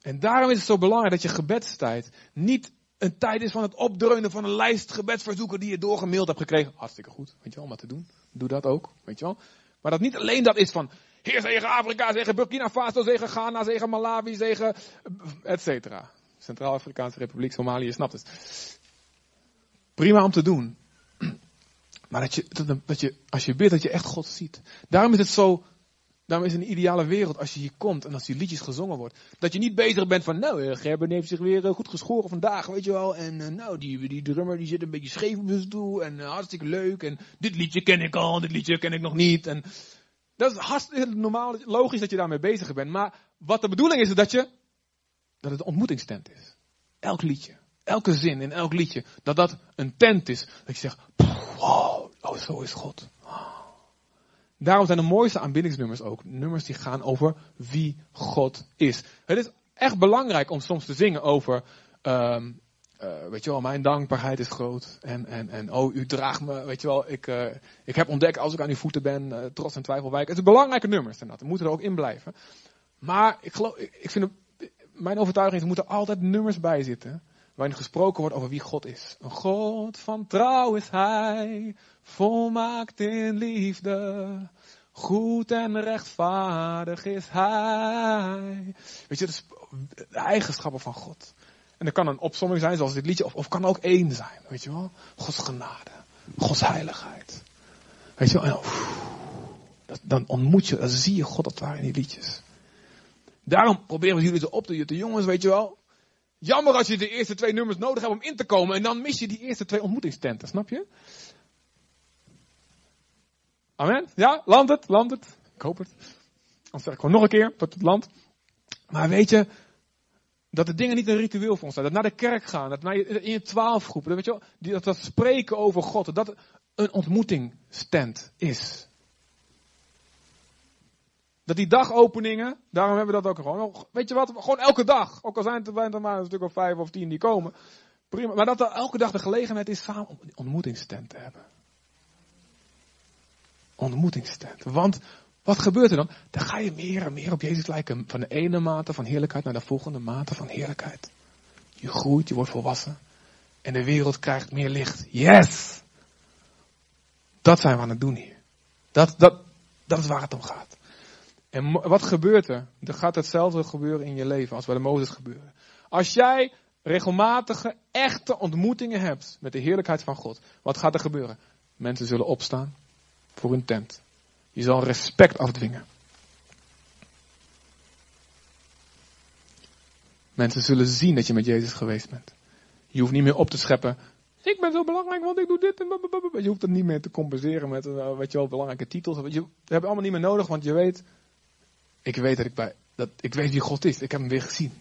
En daarom is het zo belangrijk dat je gebedstijd niet een tijd is van het opdreunen van een lijst gebedsverzoeken die je doorgemaild hebt gekregen. Hartstikke goed, weet je wel, om te doen. Doe dat ook, weet je wel. Maar dat niet alleen dat is van, Heer zegen Afrika, zegen Burkina Faso, zegen Ghana, zegen Malawi, zegen, et cetera. Centraal-Afrikaanse Republiek, Somalië, snapt het. Prima om te doen. Maar dat je, dat je, als je bidt, dat je echt God ziet. Daarom is het zo Daarom is het een ideale wereld als je hier komt en als die liedjes gezongen wordt. Dat je niet bezig bent van, nou, eh, Gerben heeft zich weer eh, goed geschoren vandaag, weet je wel. En uh, nou, die, die drummer die zit een beetje scheef op zijn stoel en hartstikke leuk. En dit liedje ken ik al, dit liedje ken ik nog niet. En dat is hartstikke normaal, logisch dat je daarmee bezig bent. Maar wat de bedoeling is, is dat je, dat het een ontmoetingstent is. Elk liedje, elke zin in elk liedje, dat dat een tent is. Dat je zegt, wow, oh zo is God. Daarom zijn de mooiste aanbiddingsnummers ook nummers die gaan over wie God is. Het is echt belangrijk om soms te zingen over, um, uh, weet je wel, mijn dankbaarheid is groot. En, en, en oh, u draagt me, weet je wel, ik, uh, ik heb ontdekt als ik aan uw voeten ben, uh, trots en twijfel wijken. Het zijn belangrijke nummers inderdaad, we moeten er ook in blijven. Maar ik, ik vind, mijn overtuiging is, er moeten altijd nummers bij zitten. Waarin gesproken wordt over wie God is. Een God van trouw is Hij, volmaakt in liefde. Goed en rechtvaardig is Hij. Weet je, dat is de eigenschappen van God. En dat kan een opsomming zijn, zoals dit liedje, of, of kan ook één zijn. Weet je wel? Gods genade, Gods heiligheid. Weet je wel? dat, dan ontmoet je, dan zie je God dat waar in die liedjes. Daarom proberen we jullie te op te jongens, weet je wel. Jammer als je de eerste twee nummers nodig hebt om in te komen en dan mis je die eerste twee ontmoetingstenten, snap je? Amen? Ja, land het, land het. Ik hoop het. Anders zeg ik gewoon nog een keer tot het land. Maar weet je, dat de dingen niet een ritueel voor ons zijn. Dat naar de kerk gaan, dat naar in je twaalfgroepen, weet je dat, dat spreken over God, dat een ontmoetingstent is. Dat die dagopeningen, daarom hebben we dat ook gewoon. Weet je wat, gewoon elke dag. Ook al zijn het er maar een stuk of vijf of tien die komen. Prima. Maar dat er elke dag de gelegenheid is samen om ontmoetingstent te hebben. Ontmoetingstent. Want wat gebeurt er dan? Dan ga je meer en meer op Jezus lijken. Van de ene mate van heerlijkheid naar de volgende mate van heerlijkheid. Je groeit, je wordt volwassen. En de wereld krijgt meer licht. Yes! Dat zijn we aan het doen hier. Dat, dat, dat is waar het om gaat. En wat gebeurt er? Er gaat hetzelfde gebeuren in je leven als bij de Mozes gebeuren. Als jij regelmatige, echte ontmoetingen hebt met de heerlijkheid van God, wat gaat er gebeuren? Mensen zullen opstaan voor hun tent. Je zal respect afdwingen. Mensen zullen zien dat je met Jezus geweest bent. Je hoeft niet meer op te scheppen Ik ben zo belangrijk, want ik doe dit. En je hoeft het niet meer te compenseren met uh, weet je wel, belangrijke titels. Je, hebt allemaal niet meer nodig, want je weet, ik weet dat ik bij, dat ik weet wie God is. Ik heb hem weer gezien.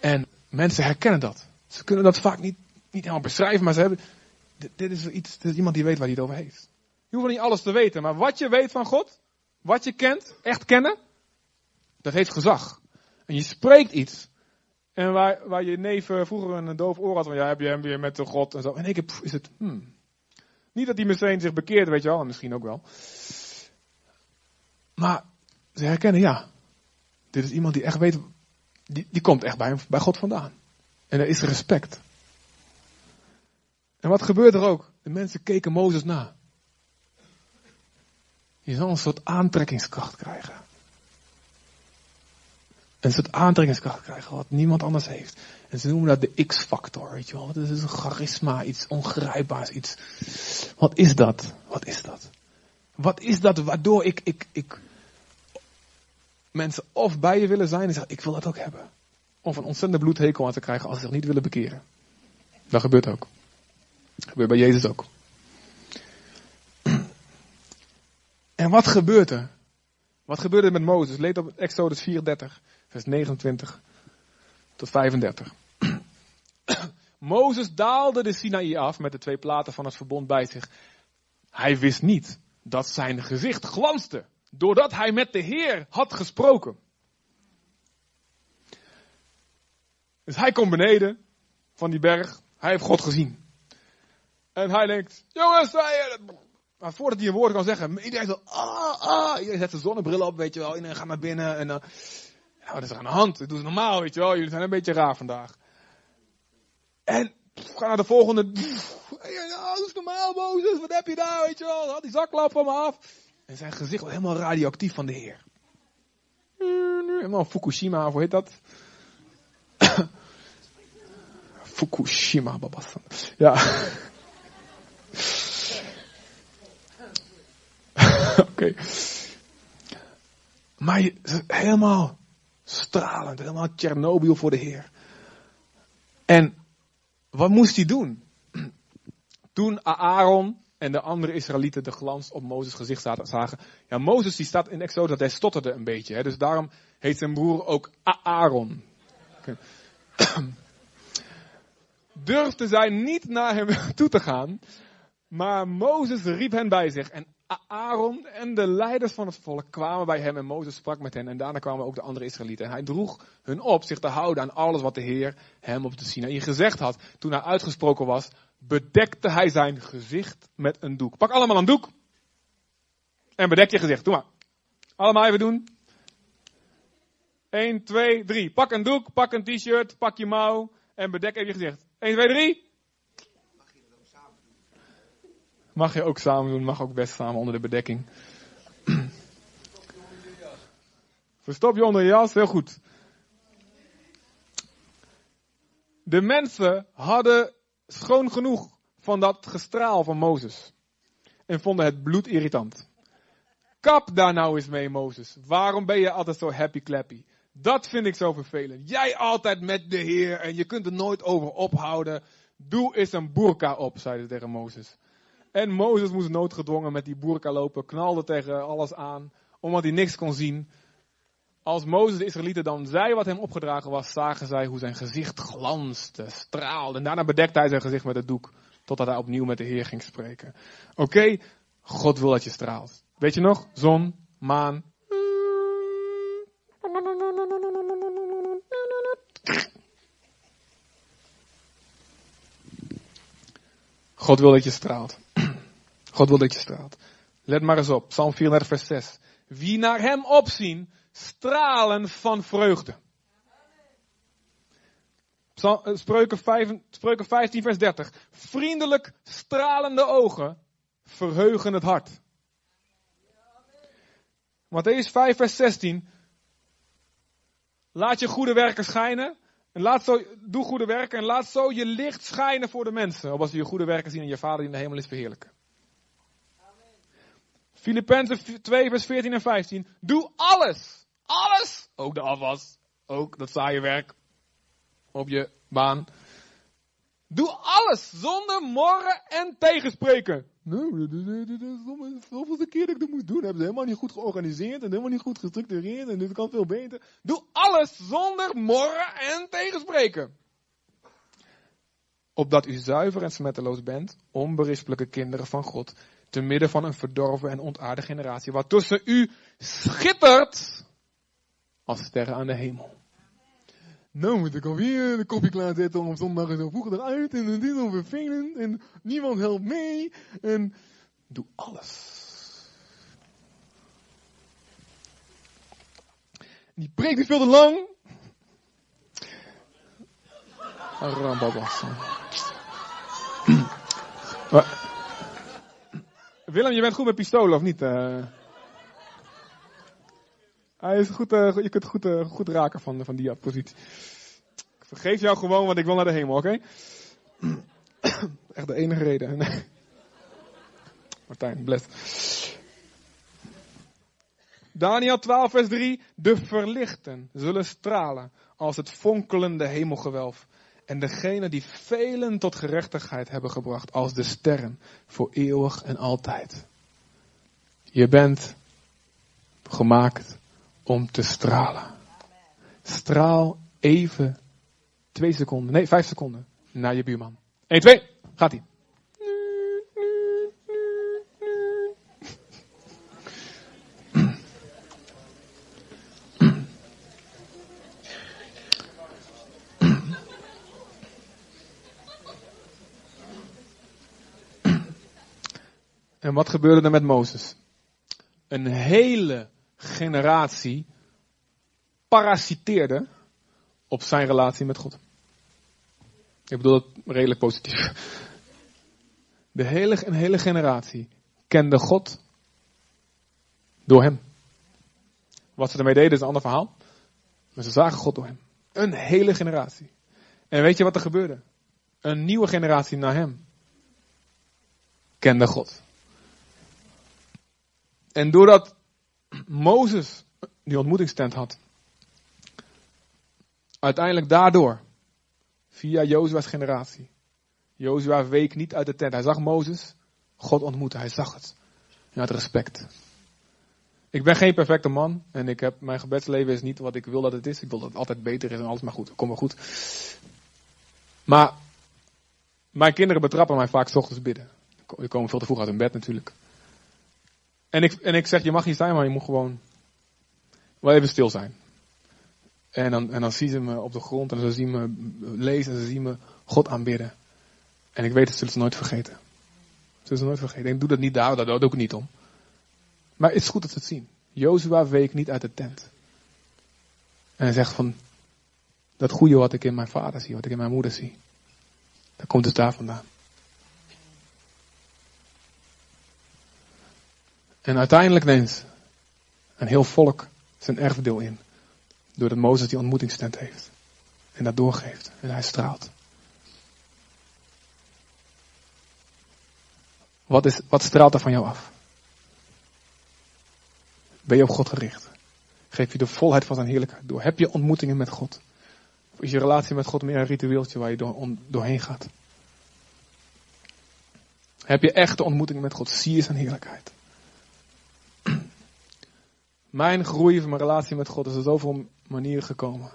En mensen herkennen dat. Ze kunnen dat vaak niet, niet helemaal beschrijven, maar ze hebben, dit, is iets, dit is iemand die weet waar hij het over heeft. Je hoeft niet alles te weten, maar wat je weet van God, wat je kent, echt kennen, dat heeft gezag. En je spreekt iets. En waar, waar je neef vroeger een doof oor had van, ja, heb je hem weer met de God en zo. En ik heb, is het, hmm. Niet dat hij meteen zich bekeert, weet je wel, en misschien ook wel. Maar ze herkennen, ja, dit is iemand die echt weet, die, die komt echt bij, bij God vandaan. En er is respect. En wat gebeurt er ook? De mensen keken Mozes na. Je zal een soort aantrekkingskracht krijgen. Een soort aantrekkingskracht krijgen wat niemand anders heeft. En ze noemen dat de X-factor, weet je wel. Dat is een charisma, iets ongrijpbaars, iets. Wat is dat? Wat is dat? Wat is dat waardoor ik, ik, ik mensen of bij je willen zijn en zeggen, ik wil dat ook hebben. Of een ontzettende bloedhekel aan te krijgen als ze zich niet willen bekeren. Dat gebeurt ook. Dat gebeurt bij Jezus ook. En wat gebeurt er? Wat gebeurde er met Mozes? Lees op Exodus 34, vers 29 tot 35. Mozes daalde de Sinaï af met de twee platen van het verbond bij zich. Hij wist niet dat zijn gezicht glanste, doordat hij met de Heer had gesproken. Dus hij komt beneden van die berg. Hij heeft God gezien. En hij denkt, jongens, maar voordat hij een woord kan zeggen, iedereen zo, ah, ah. Iedereen zet zijn zonnebril op, weet je wel. Iedereen gaat naar binnen en dan, wat is er aan de hand? Dat doen ze normaal, weet je wel. Jullie zijn een beetje raar vandaag. En, ga naar de volgende. Dat is normaal, Mozes. Wat heb je daar, weet je wel. Haal die van me af. En zijn gezicht was helemaal radioactief van de Heer. Helemaal Fukushima, hoe heet dat? Fukushima, babas. Ja. Oké. Maar helemaal stralend, helemaal Tsjernobyl voor de Heer. En wat moest hij doen? Toen Aaron en de andere Israëlieten de glans op Mozes gezicht zagen. Ja, Mozes die staat in Exodus hij stotterde een beetje. Hè, dus daarom heet zijn broer ook Aaron. Durfde zij niet naar hem toe te gaan. Maar Mozes riep hen bij zich. En Aaron en de leiders van het volk kwamen bij hem en Mozes sprak met hen. En daarna kwamen ook de andere Israëlieten. En hij droeg hun op zich te houden aan alles wat de Heer hem op de Sinaï gezegd had. Toen hij uitgesproken was, bedekte hij zijn gezicht met een doek. Pak allemaal een doek. En bedek je gezicht. Doe maar. Allemaal even doen. 1, 2, 3. Pak een doek, pak een t-shirt, pak je mouw en bedek even je gezicht. 1, 2, 3. Mag je ook samen doen, mag ook best samen onder de bedekking. Verstop je onder je jas, heel goed. De mensen hadden schoon genoeg van dat gestraal van Mozes. En vonden het bloed irritant. Kap daar nou eens mee, Mozes. Waarom ben je altijd zo happy clappy? Dat vind ik zo vervelend. Jij altijd met de Heer en je kunt er nooit over ophouden. Doe eens een burka op, zei ze tegen Mozes. En Mozes moest noodgedwongen met die burka lopen, knalde tegen alles aan, omdat hij niks kon zien. Als Mozes de Israëlieten dan zei wat hem opgedragen was, zagen zij hoe zijn gezicht glanste, straalde. En daarna bedekte hij zijn gezicht met het doek, totdat hij opnieuw met de Heer ging spreken. Oké, God wil dat je straalt. Weet je nog? Zon, maan. God wil dat je straalt. God wil dat je straalt. Let maar eens op, Psalm 34, vers 6. Wie naar hem opzien, stralen van vreugde. Eh, Spreuken, 5, Spreuken 15, vers 30. Vriendelijk stralende ogen verheugen het hart. Matthäus 5, vers 16. Laat je goede werken schijnen. En laat zo, doe goede werken en laat zo je licht schijnen voor de mensen. Opdat ze je goede werken zien en je vader in de hemel is verheerlijken. Filippenzen 2, vers 14 en 15. Doe alles. Alles. Ook de afwas. Ook dat saaie werk. Op je baan. Doe alles zonder morren en tegenspreken. Nou, zoveel keer dat ik dat moet doen. Hebben ze helemaal niet goed georganiseerd en helemaal niet goed gestructureerd en dit kan veel beter. Doe alles zonder morren en tegenspreken. Opdat u zuiver en smetteloos bent, onberispelijke kinderen van God, te midden van een verdorven en ontaarde generatie, wat tussen u schittert als sterren aan de hemel. Nou moet ik alweer de koffie klaarzetten om zondag en zo vroeg eruit. En het is al vervelend. En niemand helpt mee. En doe alles. Die preekt is veel te lang. Rambabas. Willem, je bent goed met pistolen of niet? Uh... Hij is goed, uh, je kunt goed, uh, goed raken van, van die positie. Ik vergeef jou gewoon, want ik wil naar de hemel, oké? Echt de enige reden. Martijn, bless. Daniel 12, vers 3. De verlichten zullen stralen als het fonkelende hemelgewelf. En degene die velen tot gerechtigheid hebben gebracht als de sterren voor eeuwig en altijd. Je bent gemaakt om te stralen. Straal even twee seconden, nee vijf seconden naar je buurman. 1, 2, gaat ie. En wat gebeurde er met Mozes? Een hele generatie parasiteerde op zijn relatie met God. Ik bedoel het redelijk positief. De hele, een hele generatie kende God door hem. Wat ze ermee deden is een ander verhaal. Maar ze zagen God door hem. Een hele generatie. En weet je wat er gebeurde? Een nieuwe generatie na hem kende God. En doordat Mozes die ontmoetingstent had. Uiteindelijk daardoor, via Jozua's generatie. Jozua week niet uit de tent. Hij zag Mozes, God ontmoeten, hij zag het. Hij had respect. Ik ben geen perfecte man en ik heb, mijn gebedsleven is niet wat ik wil dat het is. Ik wil dat het altijd beter is en alles maar goed. Kom maar goed. Maar mijn kinderen betrappen mij vaak s ochtends bidden. Die komen veel te vroeg uit hun bed natuurlijk. En ik, en ik zeg, je mag niet zijn, maar je moet gewoon wel even stil zijn. En dan, en dan zien ze me op de grond en ze zien me lezen en ze zien me God aanbidden. En ik weet, dat ze nooit vergeten. Zullen ze nooit vergeten. Ik doe dat niet daar, daar doe ik niet om. Maar het is goed dat ze het zien. Jozua week niet uit de tent. En hij zegt van, dat goede wat ik in mijn vader zie, wat ik in mijn moeder zie. Dat komt dus daar vandaan. En uiteindelijk neemt een heel volk zijn erfdeel in. Doordat Mozes die ontmoetingstent heeft. En dat doorgeeft. En hij straalt. Wat, is, wat straalt er van jou af? Ben je op God gericht? Geef je de volheid van zijn heerlijkheid door? Heb je ontmoetingen met God? Of is je relatie met God meer een ritueeltje waar je door, doorheen gaat? Heb je echte ontmoetingen met God? Zie je zijn heerlijkheid? Mijn groei van mijn relatie met God is op zoveel manieren gekomen.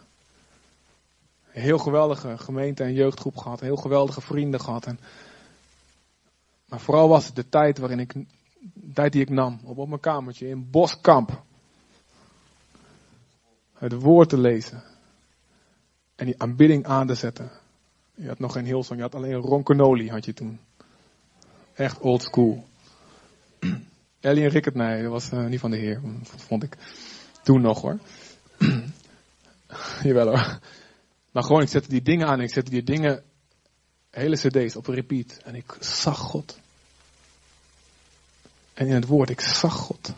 Een heel geweldige gemeente en jeugdgroep gehad. Heel geweldige vrienden gehad. En, maar vooral was het de tijd waarin ik, de tijd die ik nam. Op, op mijn kamertje in Boskamp. Het woord te lezen. En die aanbidding aan te zetten. Je had nog geen Hillsong, je had alleen Ron Canoli had je toen. Echt old school. Ellie en Rickert, nee, dat was uh, niet van de Heer. vond ik toen nog hoor. Jawel hoor. Maar gewoon, ik zette die dingen aan. Ik zette die dingen, hele cd's op repeat. En ik zag God. En in het woord, ik zag God.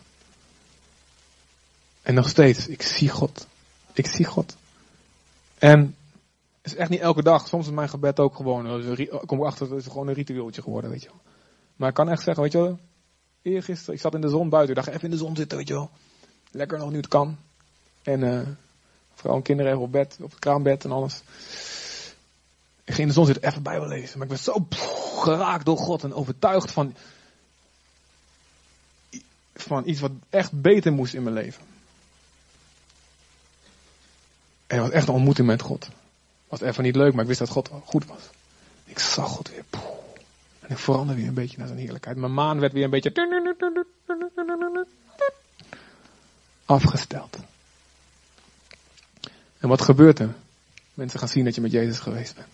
En nog steeds, ik zie God. Ik zie God. En het is echt niet elke dag. Soms is mijn gebed ook gewoon, ik kom erachter, het is gewoon een ritueeltje geworden, weet je wel. Maar ik kan echt zeggen, weet je wel, Eergisteren, ik zat in de zon buiten. Ik dacht even in de zon zitten, weet je wel. Lekker nog nu het kan. En uh, en kinderen even op bed, op het kraambed en alles. Ik ging in de zon zitten even Bijbel lezen. Maar ik werd zo geraakt door God en overtuigd van, van iets wat echt beter moest in mijn leven. En het was echt een ontmoeting met God. Was even niet leuk, maar ik wist dat God goed was. Ik zag God weer. Ik veranderde weer een beetje naar zijn heerlijkheid. Mijn maan werd weer een beetje afgesteld. En wat gebeurt er? Mensen gaan zien dat je met Jezus geweest bent.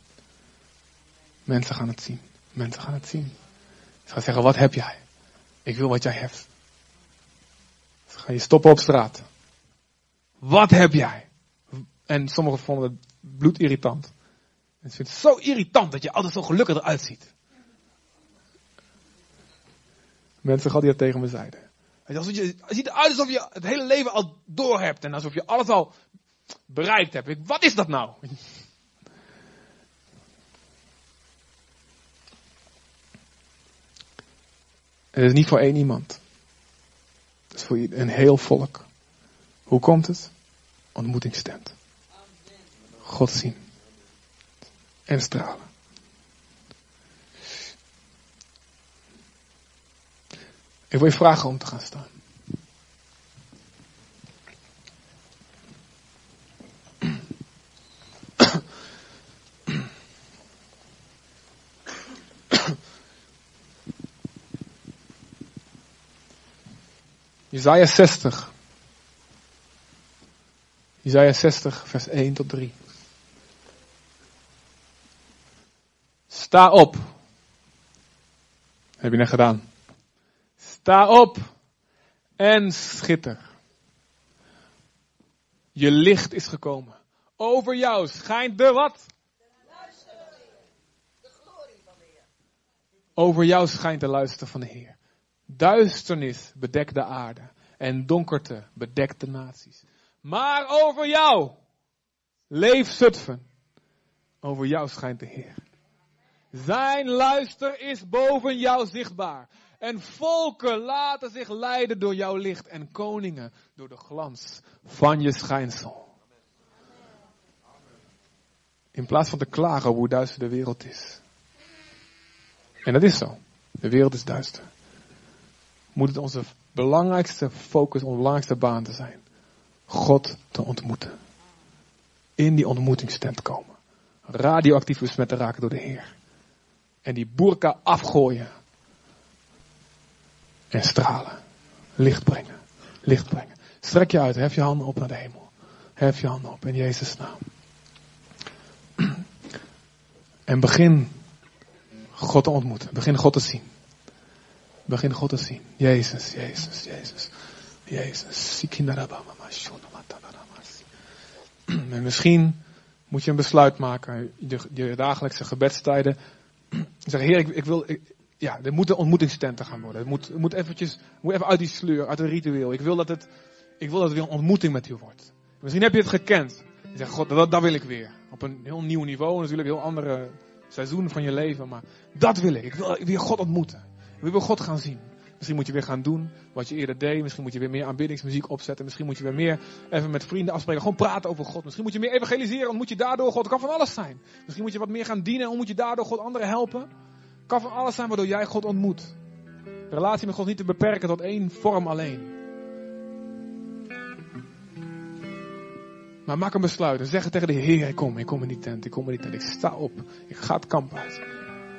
Mensen gaan het zien. Mensen gaan het zien. Ze gaan zeggen, wat heb jij? Ik wil wat jij hebt. Ze gaan je stoppen op straat. Wat heb jij? En sommigen vonden het bloedirritant. En ze vinden het zo irritant dat je altijd zo gelukkig eruit ziet. Mensen gaan die dat tegen me zeiden. Alsof je, het ziet eruit alsof je het hele leven al door hebt. En alsof je alles al bereikt hebt. Wat is dat nou? Het is niet voor één iemand. Het is voor een heel volk. Hoe komt het? Ontmoetingstent. God zien. En stralen. Ik wil je vragen om te gaan staan. Isaiah 60. Isaiah 60, vers 1 tot 3. Sta op. Heb je net gedaan. Sta op en schitter. Je licht is gekomen. Over jou schijnt de wat? De glorie van de Heer. Over jou schijnt de luister van de Heer. Duisternis bedekt de aarde en donkerte bedekt de naties. Maar over jou, leef Zutphen, over jou schijnt de Heer. Zijn luister is boven jou zichtbaar. En volken laten zich leiden door jouw licht en koningen door de glans van je schijnsel. In plaats van te klagen hoe duister de wereld is. En dat is zo. De wereld is duister moet het onze belangrijkste focus, onze belangrijkste baan te zijn. God te ontmoeten. In die ontmoetingstent komen. Radioactief besmet te raken door de Heer. En die burka afgooien. En stralen. Licht brengen. Licht brengen. Strek je uit. Hef je handen op naar de hemel. Hef je handen op in Jezus' naam. En begin God te ontmoeten. Begin God te zien. Begin God te zien. Jezus, Jezus, Jezus. Jezus. En misschien moet je een besluit maken. Je, je dagelijkse gebedstijden. Zeg, Heer, ik, ik wil. Ja, er moeten ontmoetingstenten gaan worden. Het moet, moet eventjes. moet even uit die sleur, uit het ritueel. Ik wil dat het. Ik wil dat het weer een ontmoeting met u wordt. Misschien heb je het gekend. Je zegt, God, dat, dat wil ik weer. Op een heel nieuw niveau, natuurlijk, een heel andere seizoen van je leven. Maar dat wil ik. Ik wil weer God ontmoeten. We wil God gaan zien. Misschien moet je weer gaan doen wat je eerder deed. Misschien moet je weer meer aanbiddingsmuziek opzetten. Misschien moet je weer meer even met vrienden afspreken. Gewoon praten over God. Misschien moet je meer evangeliseren. Ontmoet je daardoor God. Het kan van alles zijn. Misschien moet je wat meer gaan dienen. Ontmoet je daardoor God anderen helpen. Kan van alles zijn waardoor jij God ontmoet. Relatie met God niet te beperken tot één vorm alleen. Maar maak een besluit en zeg tegen de Heer. Ik kom, ik kom in die tent. Ik kom in die tent. Ik sta op. Ik ga het kamp uit.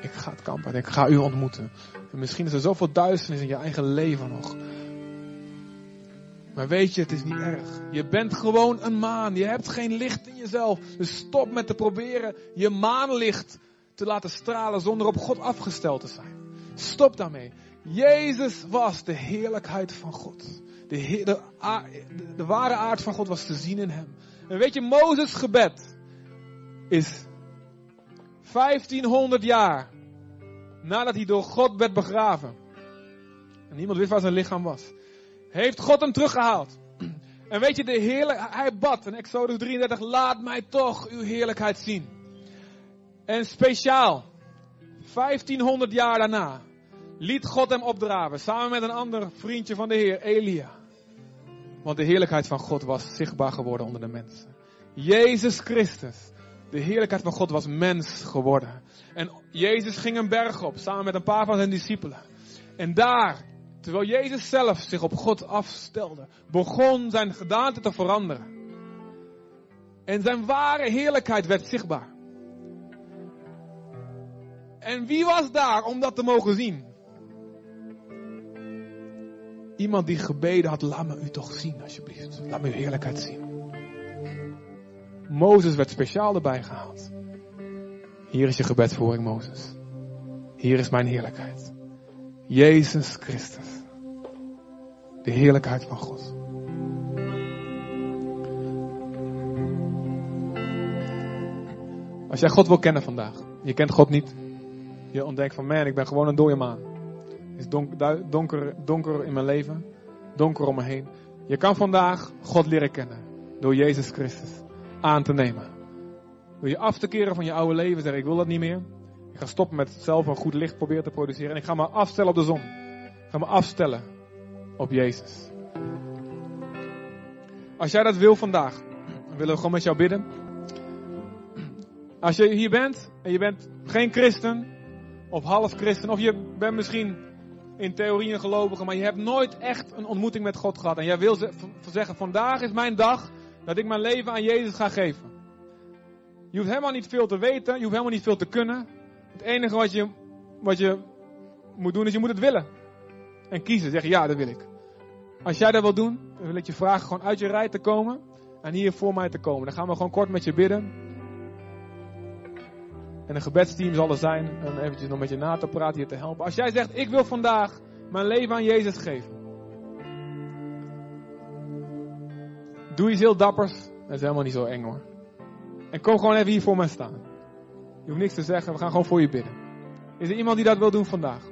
Ik ga het kamp uit. Ik ga u ontmoeten. En misschien is er zoveel duisternis in je eigen leven nog. Maar weet je, het is niet erg. Je bent gewoon een maan. Je hebt geen licht in jezelf. Dus stop met te proberen je maanlicht te laten stralen zonder op God afgesteld te zijn. Stop daarmee. Jezus was de heerlijkheid van God. De, de, ware aard van God was te zien in hem. En weet je, Mozes gebed is 1500 jaar nadat hij door God werd begraven. En niemand wist waar zijn lichaam was. Heeft God hem teruggehaald. En weet je, de heerlijk, hij bad in Exodus 33, laat mij toch uw heerlijkheid zien. En speciaal, 1500 jaar daarna, liet God hem opdraven, samen met een ander vriendje van de Heer, Elia. Want de heerlijkheid van God was zichtbaar geworden onder de mensen. Jezus Christus De heerlijkheid van God was mens geworden. En Jezus ging een berg op, samen met een paar van zijn discipelen. En daar, terwijl Jezus zelf zich op God afstelde, begon zijn gedaante te veranderen. En zijn ware heerlijkheid werd zichtbaar. En wie was daar om dat te mogen zien? Iemand die gebeden had, laat me u toch zien alsjeblieft. Laat me uw heerlijkheid zien. Mozes werd speciaal erbij gehaald. Hier is je gebedvoering, Mozes. Hier is mijn heerlijkheid. Jezus Christus. De heerlijkheid van God. Als jij God wil kennen vandaag, je kent God niet. Je ontdekt van man, ik ben gewoon een dode maan. Het is donker, donker, in mijn leven, donker om me heen. Je kan vandaag God leren kennen door Jezus Christus aan te nemen. Door je af te keren van je oude leven, zeggen ik wil dat niet meer. Ik ga stoppen met zelf een goed licht proberen te produceren. En ik ga me afstellen op de zon. Ik ga me afstellen op Jezus. Als jij dat wil vandaag, dan willen we gewoon met jou bidden. Als je hier bent en je bent geen christen of half christen, of je bent misschien in theorie een gelovige, maar je hebt nooit echt een ontmoeting met God gehad. En jij wil zeggen, vandaag is mijn dag dat ik mijn leven aan Jezus ga geven. Je hoeft helemaal niet veel te weten, je hoeft helemaal niet veel te kunnen. Het enige wat je, wat je moet doen is je moet het willen. En kiezen, zeggen ja, dat wil ik. Als jij dat wil doen, dan wil ik je vragen gewoon uit je rij te komen en hier voor mij te komen. Dan gaan we gewoon kort met je bidden. En een gebedsteam zal er zijn om eventjes nog met je na te praten, je te helpen. Als jij zegt, ik wil vandaag mijn leven aan Jezus geven. Doe iets heel dappers. Dat is helemaal niet zo eng hoor. En kom gewoon even hier voor mij staan. Je hoeft niks te zeggen, we gaan gewoon voor je bidden. Is er iemand die dat wil doen vandaag?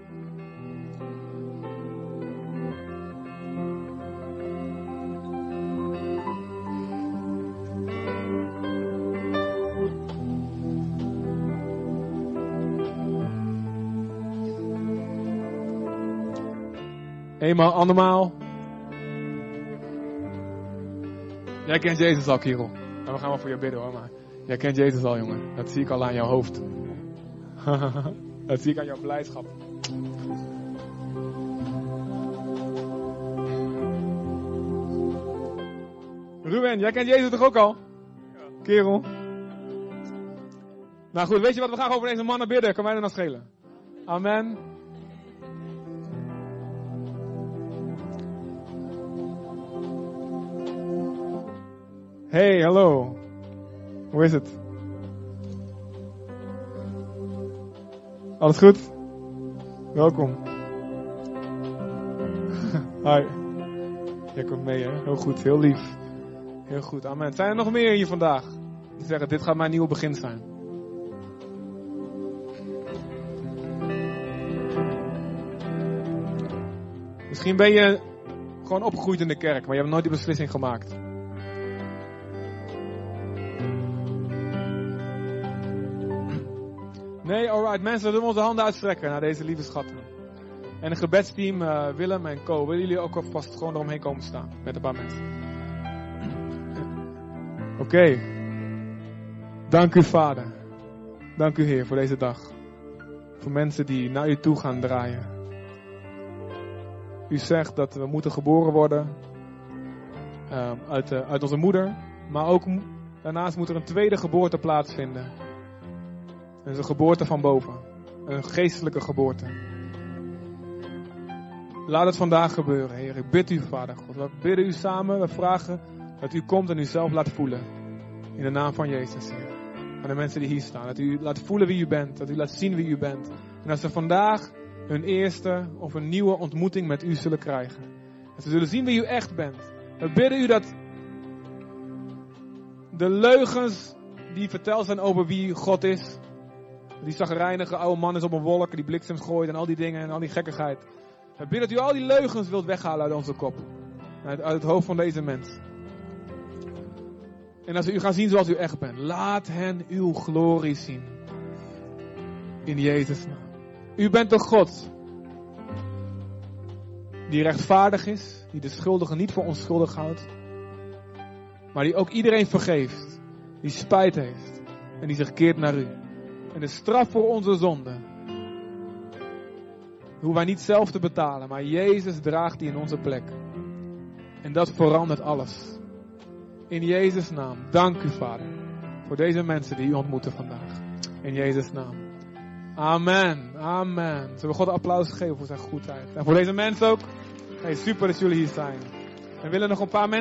Eenmaal, andermaal. Jij kent Jezus al, kerel. En we gaan wel voor je bidden hoor, maar jij kent Jezus al, jongen. Dat zie ik al aan jouw hoofd. dat zie ik aan jouw blijdschap. Ruben, jij kent Jezus toch ook al? Kerel. Nou goed, weet je wat? We gaan over deze mannen bidden. Kan mij er nog schelen. Amen. Hey, hallo. Hoe is het? Alles goed? Welkom. Hi. Jij komt mee, hè? Heel goed, heel lief. Heel goed, amen. Zijn er nog meer hier vandaag? Die zeggen, dit gaat mijn nieuwe begin zijn. Misschien ben je gewoon opgegroeid in de kerk, maar je hebt nooit die beslissing gemaakt. Nee, alright. Mensen, we doen onze handen uitstrekken naar deze lieve schatten. En een gebedsteam, uh, Willem en Co. Willen jullie ook alvast gewoon eromheen komen staan? Met een paar mensen. Oké. Dank u, Vader. Dank u, Heer, voor deze dag. Voor mensen die naar u toe gaan draaien. U zegt dat we moeten geboren worden uh, uit, uh, uit onze moeder. Maar ook daarnaast moet er een tweede geboorte plaatsvinden. Is een geboorte van boven. Een geestelijke geboorte. Laat het vandaag gebeuren, Heer. Ik bid u, Vader God. We bidden u samen. We vragen dat u komt en u zelf laat voelen. In de naam van Jezus, Heer. Aan de mensen die hier staan. Dat u laat voelen wie u bent. Dat u laat zien wie u bent. En dat ze vandaag hun eerste of een nieuwe ontmoeting met u zullen krijgen. Dat ze zullen zien wie u echt bent. We bidden u dat de leugens die verteld zijn over wie God is, die zagrijnige oude man is op een wolk, die bliksem gooit en al die dingen en al die gekkigheid. We dat u al die leugens wilt weghalen uit onze kop. Uit, het hoofd van deze mens. En als u gaan zien zoals u echt bent, laat hen uw glorie zien. In Jezus' naam. U bent de God die rechtvaardig is, die de schuldigen niet voor onschuldig houdt, maar die ook iedereen vergeeft, die spijt heeft en die zich keert naar u. En de straf voor onze zonde hoeven wij niet zelf te betalen, maar Jezus draagt die in onze plek. En dat verandert alles. In Jezus' naam, dank u Vader, voor deze mensen die u ontmoeten vandaag. In Jezus' naam. Amen, amen. Zullen we God een applaus geven voor zijn goedheid. En voor deze mensen ook. Hey, super dat jullie hier zijn. We willen nog een paar mensen.